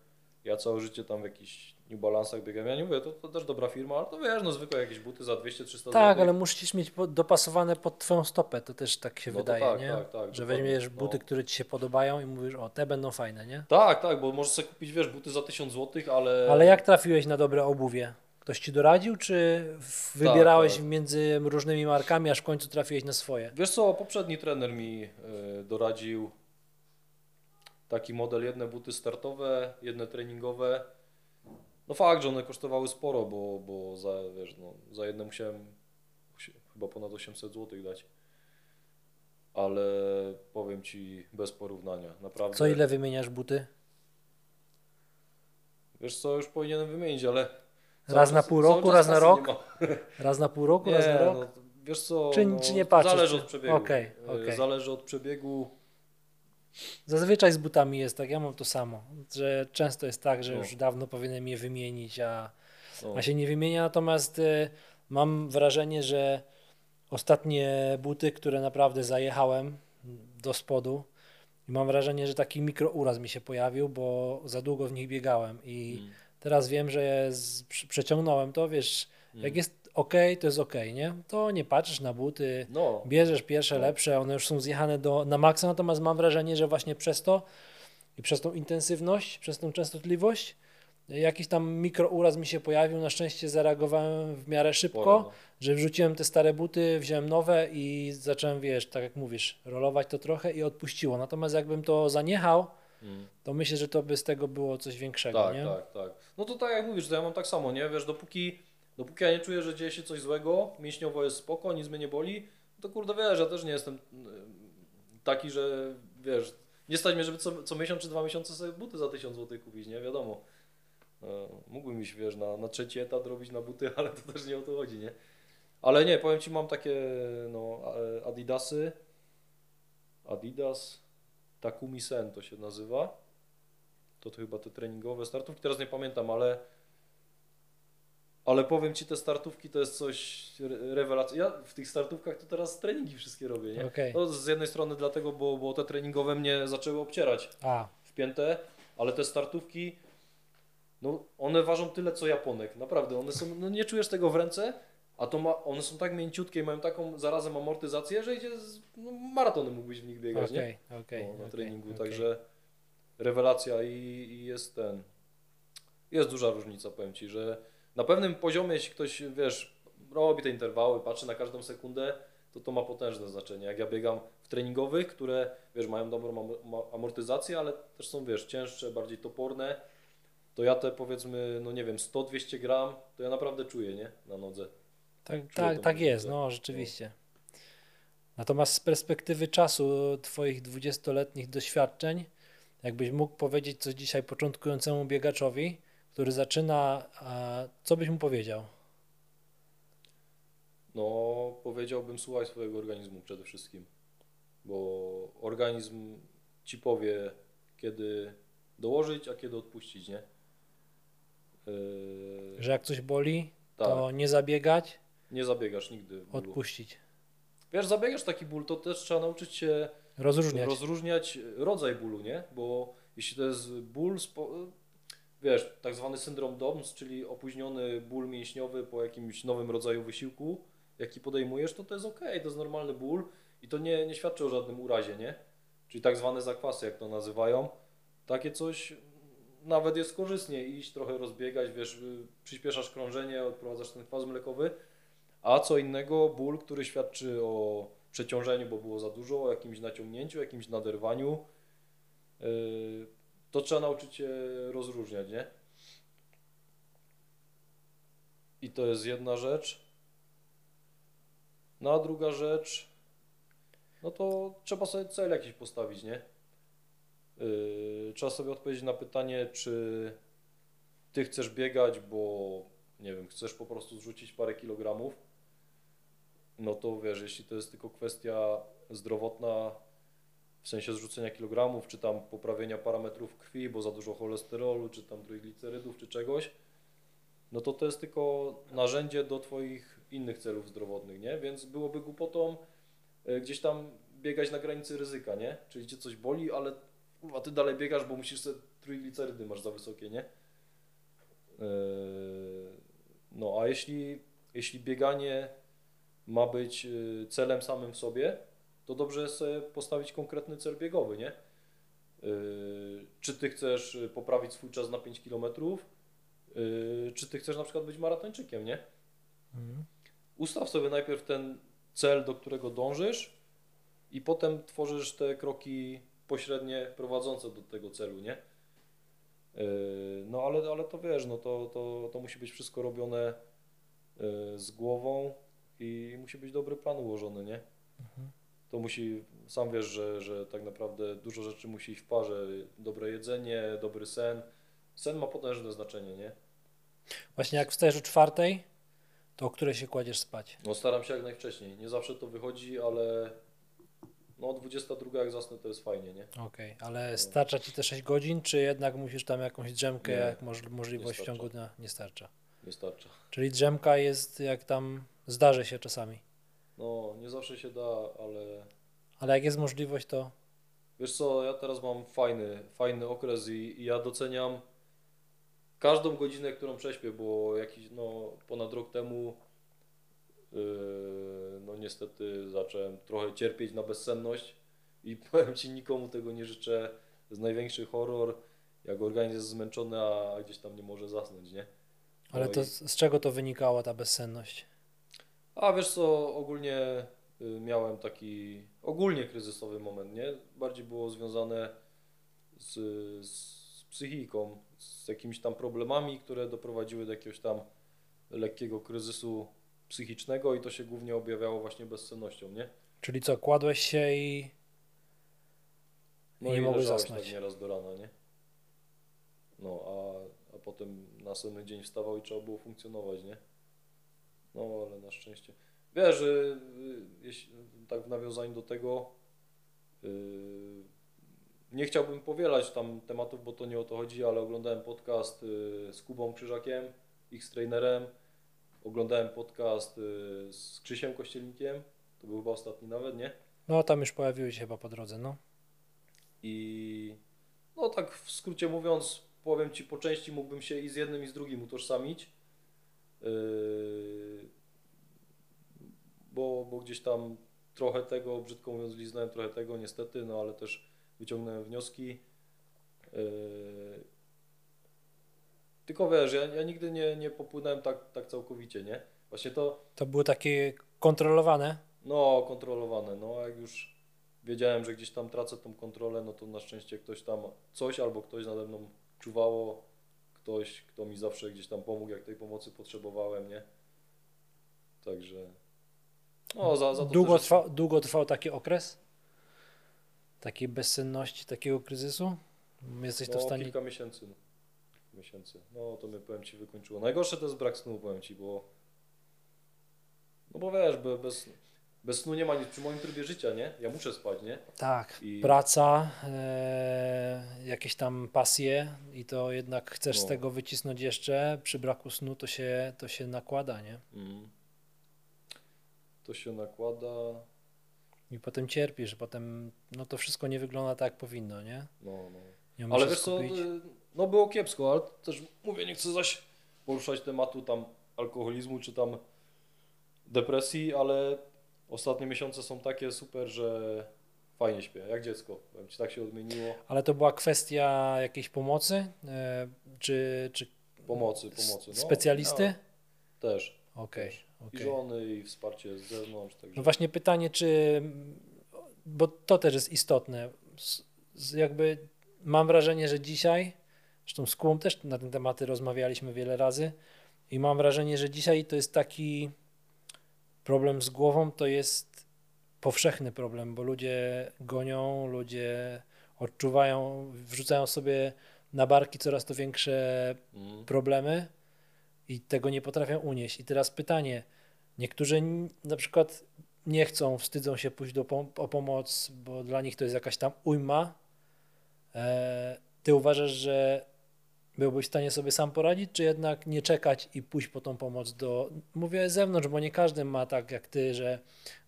ja całe życie tam w jakichś New Balance'ach biegam. Ja nie mówię, to, to też dobra firma, ale to wiesz, no zwykłe jakieś buty za 200-300 Tak, zł. ale musisz mieć dopasowane pod twoją stopę, to też tak się No wydaje, tak, nie? tak, tak, że weźmiesz buty, no. które ci się podobają i mówisz, o, te będą fajne, nie? Tak, tak, bo możesz sobie kupić, wiesz, buty za 1000 zł, ale... Ale jak trafiłeś na dobre obuwie? Ktoś ci doradził, czy wybierałeś tak. między różnymi markami, aż w końcu trafiłeś na swoje? Wiesz co, poprzedni trener mi y, doradził taki model, jedne buty startowe, jedne treningowe. No fakt, że one kosztowały sporo, bo, bo za, wiesz, no, za jedne musiałem chyba ponad 800 zł dać. Ale powiem Ci bez porównania, naprawdę. Co ile wymieniasz buty? Wiesz co, już powinienem wymienić, ale... Raz na pół roku, raz na rok? ma. Raz na pół roku, raz na rok? no, wiesz co, Czy- no, czy nie patrzysz, Zależy od przebiegu. Okej, Y, okej. Zależy od przebiegu. Zazwyczaj z butami jest tak, ja mam to samo, że często jest tak, że No. już dawno powinienem je wymienić, a, No. a się nie wymienia, natomiast y, mam wrażenie, że ostatnie buty, które naprawdę zajechałem do spodu i mam wrażenie, że taki mikrouraz mi się pojawił, bo za długo w nich biegałem i Mm. Teraz wiem, że z, przeciągnąłem to, wiesz, Mm. jak jest ok, to jest ok, nie? To nie patrzysz na buty, No, bierzesz pierwsze No. lepsze, one już są zjechane do, na maksa, natomiast mam wrażenie, że właśnie przez to i przez tą intensywność, przez tą częstotliwość, jakiś tam mikrouraz mi się pojawił, na szczęście zareagowałem w miarę szybko, no. że wrzuciłem te stare buty, wziąłem nowe i zacząłem, wiesz, tak jak mówisz, rolować to trochę i odpuściło. Natomiast jakbym to zaniechał, Mm. to myślę, że to by z tego było coś większego, Tak, nie? tak, tak. No to tak jak mówisz, to ja mam tak samo, nie? Wiesz, dopóki, dopóki ja nie czuję, że dzieje się coś złego, mięśniowo jest spoko, nic mnie nie boli, to kurde wiesz, ja też nie jestem taki, że wiesz, nie stać mnie, żeby co, co miesiąc czy dwa miesiące sobie buty za 1000 zł kupić, nie? Wiadomo. E, Mógłbym iść, wiesz, na, na trzeci etat robić na buty, ale to też nie o to chodzi, nie? Ale nie, powiem Ci, mam takie no, a- Adidasy, Adidas Takumi Sen to się nazywa. To, to chyba te treningowe startówki, teraz nie pamiętam, ale Ale powiem Ci, te startówki to jest coś rewelacji. Ja w tych startówkach to teraz treningi wszystkie robię, nie? Okej. No, z jednej strony dlatego, bo, bo te treningowe mnie zaczęły obcierać A, wpięte, ale te startówki, no one ważą tyle co Japonek, naprawdę. One są, no nie czujesz tego w ręce, a to ma, one są tak mięciutkie i mają taką zarazem amortyzację, że idzie z, no, maratony mógłbyś w nich biegać, nie? okej, okej. no, na okej, treningu, okej. także rewelacja i, i jest ten, jest duża różnica, powiem Ci, że na pewnym poziomie, jeśli ktoś, wiesz, robi te interwały, patrzy na każdą sekundę, to to ma potężne znaczenie. Jak ja biegam w treningowych, które, wiesz, mają dobrą amortyzację, ale też są, wiesz, cięższe, bardziej toporne, to ja te powiedzmy, no nie wiem, 100-200 gram, to ja naprawdę czuję, nie, na nodze. Tak, tak, tak jest, różnicę. no rzeczywiście. Natomiast z perspektywy czasu Twoich 20-letnich doświadczeń, jakbyś mógł powiedzieć coś dzisiaj początkującemu biegaczowi, który zaczyna, co byś mu powiedział? No, powiedziałbym, słuchaj swojego organizmu przede wszystkim, bo organizm ci powie, kiedy dołożyć, a kiedy odpuścić, nie? Yy, Że jak coś boli, tak, to nie zabiegać, nie zabiegasz nigdy bólu. odpuścić. Wiesz, zabiegasz taki ból, to też trzeba nauczyć się Rozróżniać. rozróżniać rodzaj bólu, nie? Bo jeśli to jest ból, wiesz, tak zwany syndrom DOMS, czyli opóźniony ból mięśniowy po jakimś nowym rodzaju wysiłku, jaki podejmujesz, to to jest ok, to jest normalny ból i to nie, nie świadczy o żadnym urazie, nie? Czyli tak zwane zakwasy, jak to nazywają. Takie coś nawet jest korzystnie iść, trochę rozbiegać, wiesz, y, przyspieszasz krążenie, odprowadzasz ten kwas mlekowy, a co innego ból, który świadczy o przeciążeniu, bo było za dużo, o jakimś naciągnięciu, jakimś naderwaniu. Yy, To trzeba nauczyć się rozróżniać, nie? I to jest jedna rzecz. No a druga rzecz, no to trzeba sobie cel jakiś postawić, nie? Yy, Trzeba sobie odpowiedzieć na pytanie, czy ty chcesz biegać, bo nie wiem, chcesz po prostu zrzucić parę kilogramów, no to wiesz, jeśli to jest tylko kwestia zdrowotna, w sensie zrzucenia kilogramów, czy tam poprawienia parametrów krwi, bo za dużo cholesterolu, czy tam trójglicerydów, czy czegoś, no to to jest tylko narzędzie do Twoich innych celów zdrowotnych, nie? Więc byłoby głupotą e, gdzieś tam biegać na granicy ryzyka, nie? Czyli Cię coś boli, ale kurwa, Ty dalej biegasz, bo musisz sobie trójglicerydy masz za wysokie, nie? Yy, No a jeśli, jeśli bieganie ma być y, celem samym w sobie, to dobrze jest sobie postawić konkretny cel biegowy, nie? Yy, Czy ty chcesz y, poprawić swój czas na 5 km, czy ty chcesz na przykład być maratończykiem, nie? Mhm. Ustaw sobie najpierw ten cel, do którego dążysz i potem tworzysz te kroki pośrednie prowadzące do tego celu, nie? No ale, ale to wiesz, no to, to, to musi być wszystko robione z głową i musi być dobry plan ułożony, nie? To musi, sam wiesz, że, że tak naprawdę dużo rzeczy musi iść w parze. Dobre jedzenie, dobry sen. Sen ma potężne znaczenie, nie? Właśnie jak wstajesz o czwartej, to o której się kładziesz spać? No staram się jak najwcześniej. Nie zawsze to wychodzi, ale no 22 jak zasnę to jest fajnie, nie? Okej, ale starcza Ci te 6 godzin, czy jednak musisz tam jakąś drzemkę, Nie, jak moż, możliwość w ciągu dnia nie starcza? Nie starcza. Czyli drzemka jest jak tam, zdarzy się czasami. No nie zawsze się da, ale Ale jak jest możliwość, to wiesz co, ja teraz mam fajny, fajny okres i, i ja doceniam każdą godzinę, którą prześpię, bo jakiś, no ponad rok temu Yy, no niestety zacząłem trochę cierpieć na bezsenność i powiem Ci, nikomu tego nie życzę. To jest największy horror, jak organizm jest zmęczony, a gdzieś tam nie może zasnąć, nie? Ale No to i- z, czego to wynikało ta bezsenność? A wiesz co, ogólnie y, miałem taki ogólnie kryzysowy moment, nie? Bardziej było związane z, z psychiką, z jakimiś tam problemami, które doprowadziły do jakiegoś tam lekkiego kryzysu psychicznego i to się głównie objawiało właśnie bezsennością, nie? Czyli co, kładłeś się i No Nie i mogłeś zasnąć. tak nieraz do rana, nie? No, a, a potem następny dzień wstawał i trzeba było funkcjonować, nie? No, ale na szczęście. Wiesz, że y, jeśli, tak w nawiązaniu do tego y, nie chciałbym powielać tam tematów, bo to nie o to chodzi, ale oglądałem podcast y, z Kubą Krzyżakiem, ich z trenerem oglądałem podcast z Krzysiem Kościelnikiem, to był chyba ostatni nawet, nie? No tam już pojawiły się chyba po drodze, no. I no tak w skrócie mówiąc, powiem Ci po części mógłbym się i z jednym i z drugim utożsamić. Yy, bo, bo gdzieś tam trochę tego, brzydko mówiąc, liznąłem trochę tego niestety, no ale też wyciągnąłem wnioski. Yy, tylko wiesz, ja, ja nigdy nie, nie popłynąłem tak, tak całkowicie, nie? Właśnie to, To było takie kontrolowane. no, kontrolowane. No, jak już wiedziałem, że gdzieś tam tracę tą kontrolę, no to na szczęście ktoś tam coś albo ktoś nade mną czuwało, ktoś, kto mi zawsze gdzieś tam pomógł, jak tej pomocy potrzebowałem, nie? Także. No, za, za Długo, trwa, długo trwał taki okres? Takiej bezsenności, takiego kryzysu? Jesteś to w no, stanie... kilka miesięcy. No. miesięcy. No to mnie powiem ci wykończyło. Najgorsze to jest brak snu, powiem ci, bo. No bo wiesz, be- bez, bez snu nie ma nic przy moim trybie życia, nie? Ja muszę spać, nie? Tak, I- praca, e, jakieś tam pasje i to jednak chcesz z No. tego wycisnąć jeszcze, przy braku snu to się, to się nakłada, nie? Mm. To się nakłada. I potem cierpisz, potem no to wszystko nie wygląda tak jak powinno, nie? No, no. nie Ale wiesz co, skupić. y, no było kiepsko, ale też mówię, nie chcę zaś poruszać tematu tam alkoholizmu czy tam depresji, ale ostatnie miesiące są takie super, że fajnie śpię, jak dziecko. Powiem ci, tak się odmieniło. Ale to była kwestia jakiejś pomocy, e, czy, czy Pomocy, pomocy. No, specjalisty? Ja też. Okej, też. I żony, i wsparcie z zewnątrz. Także. No właśnie pytanie, czy, bo to też jest istotne, jakby mam wrażenie, że dzisiaj, zresztą z Kubą też na ten tematy rozmawialiśmy wiele razy i mam wrażenie, że dzisiaj to jest taki problem z głową, to jest powszechny problem, bo ludzie gonią, ludzie odczuwają, wrzucają sobie na barki coraz to większe Mm. problemy i tego nie potrafią unieść. I teraz pytanie, niektórzy na przykład nie chcą, wstydzą się pójść do pom- o pomoc, bo dla nich to jest jakaś tam ujma. E, ty uważasz, że byłbyś w stanie sobie sam poradzić, czy jednak nie czekać i pójść po tą pomoc do, mówię z zewnątrz, bo nie każdy ma tak jak ty, że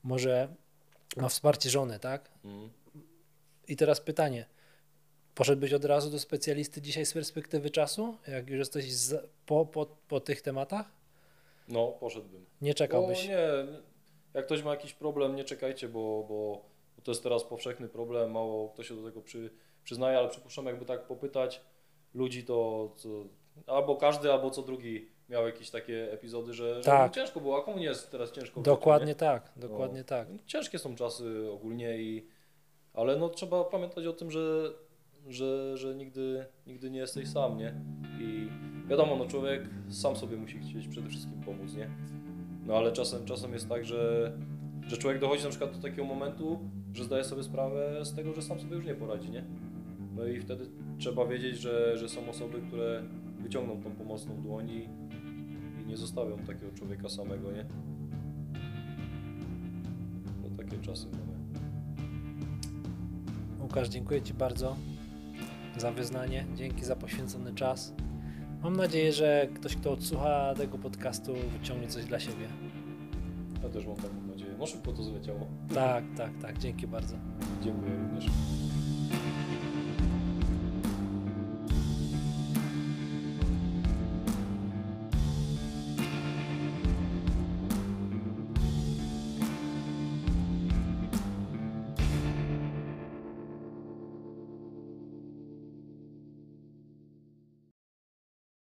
może ma wsparcie żony, tak? Mm. I teraz pytanie. Poszedłbyś od razu do specjalisty dzisiaj z perspektywy czasu, jak już jesteś z, po, po, po tych tematach? No, poszedłbym. Nie czekałbyś. nie, jak ktoś ma jakiś problem, nie czekajcie, bo, bo, bo to jest teraz powszechny problem, mało kto się do tego przy, przyznaje, ale przypuszczam, jakby tak popytać ludzi, to co, albo każdy, albo co drugi miał jakieś takie epizody, że, że Tak. mu ciężko było, a komu nie jest teraz ciężko? Dokładnie życiu, tak, dokładnie tak. nie? Ciężkie są czasy ogólnie, i, ale no trzeba pamiętać o tym, że, że, że nigdy, nigdy nie jesteś sam, nie? I wiadomo, no człowiek sam sobie musi chcieć przede wszystkim pomóc, nie? No ale czasem, czasem jest tak, że, że człowiek dochodzi na przykład do takiego momentu, że zdaje sobie sprawę z tego, że sam sobie już nie poradzi, nie? No i wtedy trzeba wiedzieć, że, że są osoby, które wyciągną tą pomocną dłoń i, i nie zostawią takiego człowieka samego, nie? No takie czasy mamy. Łukasz, dziękuję Ci bardzo za wyznanie. Dzięki za poświęcony czas. Mam nadzieję, że ktoś, kto odsłucha tego podcastu, wyciągnie coś dla siebie. Ja też mam taką nadzieję. No szybko to zleciało. Tak, tak, tak. Dzięki bardzo. Dziękuję również.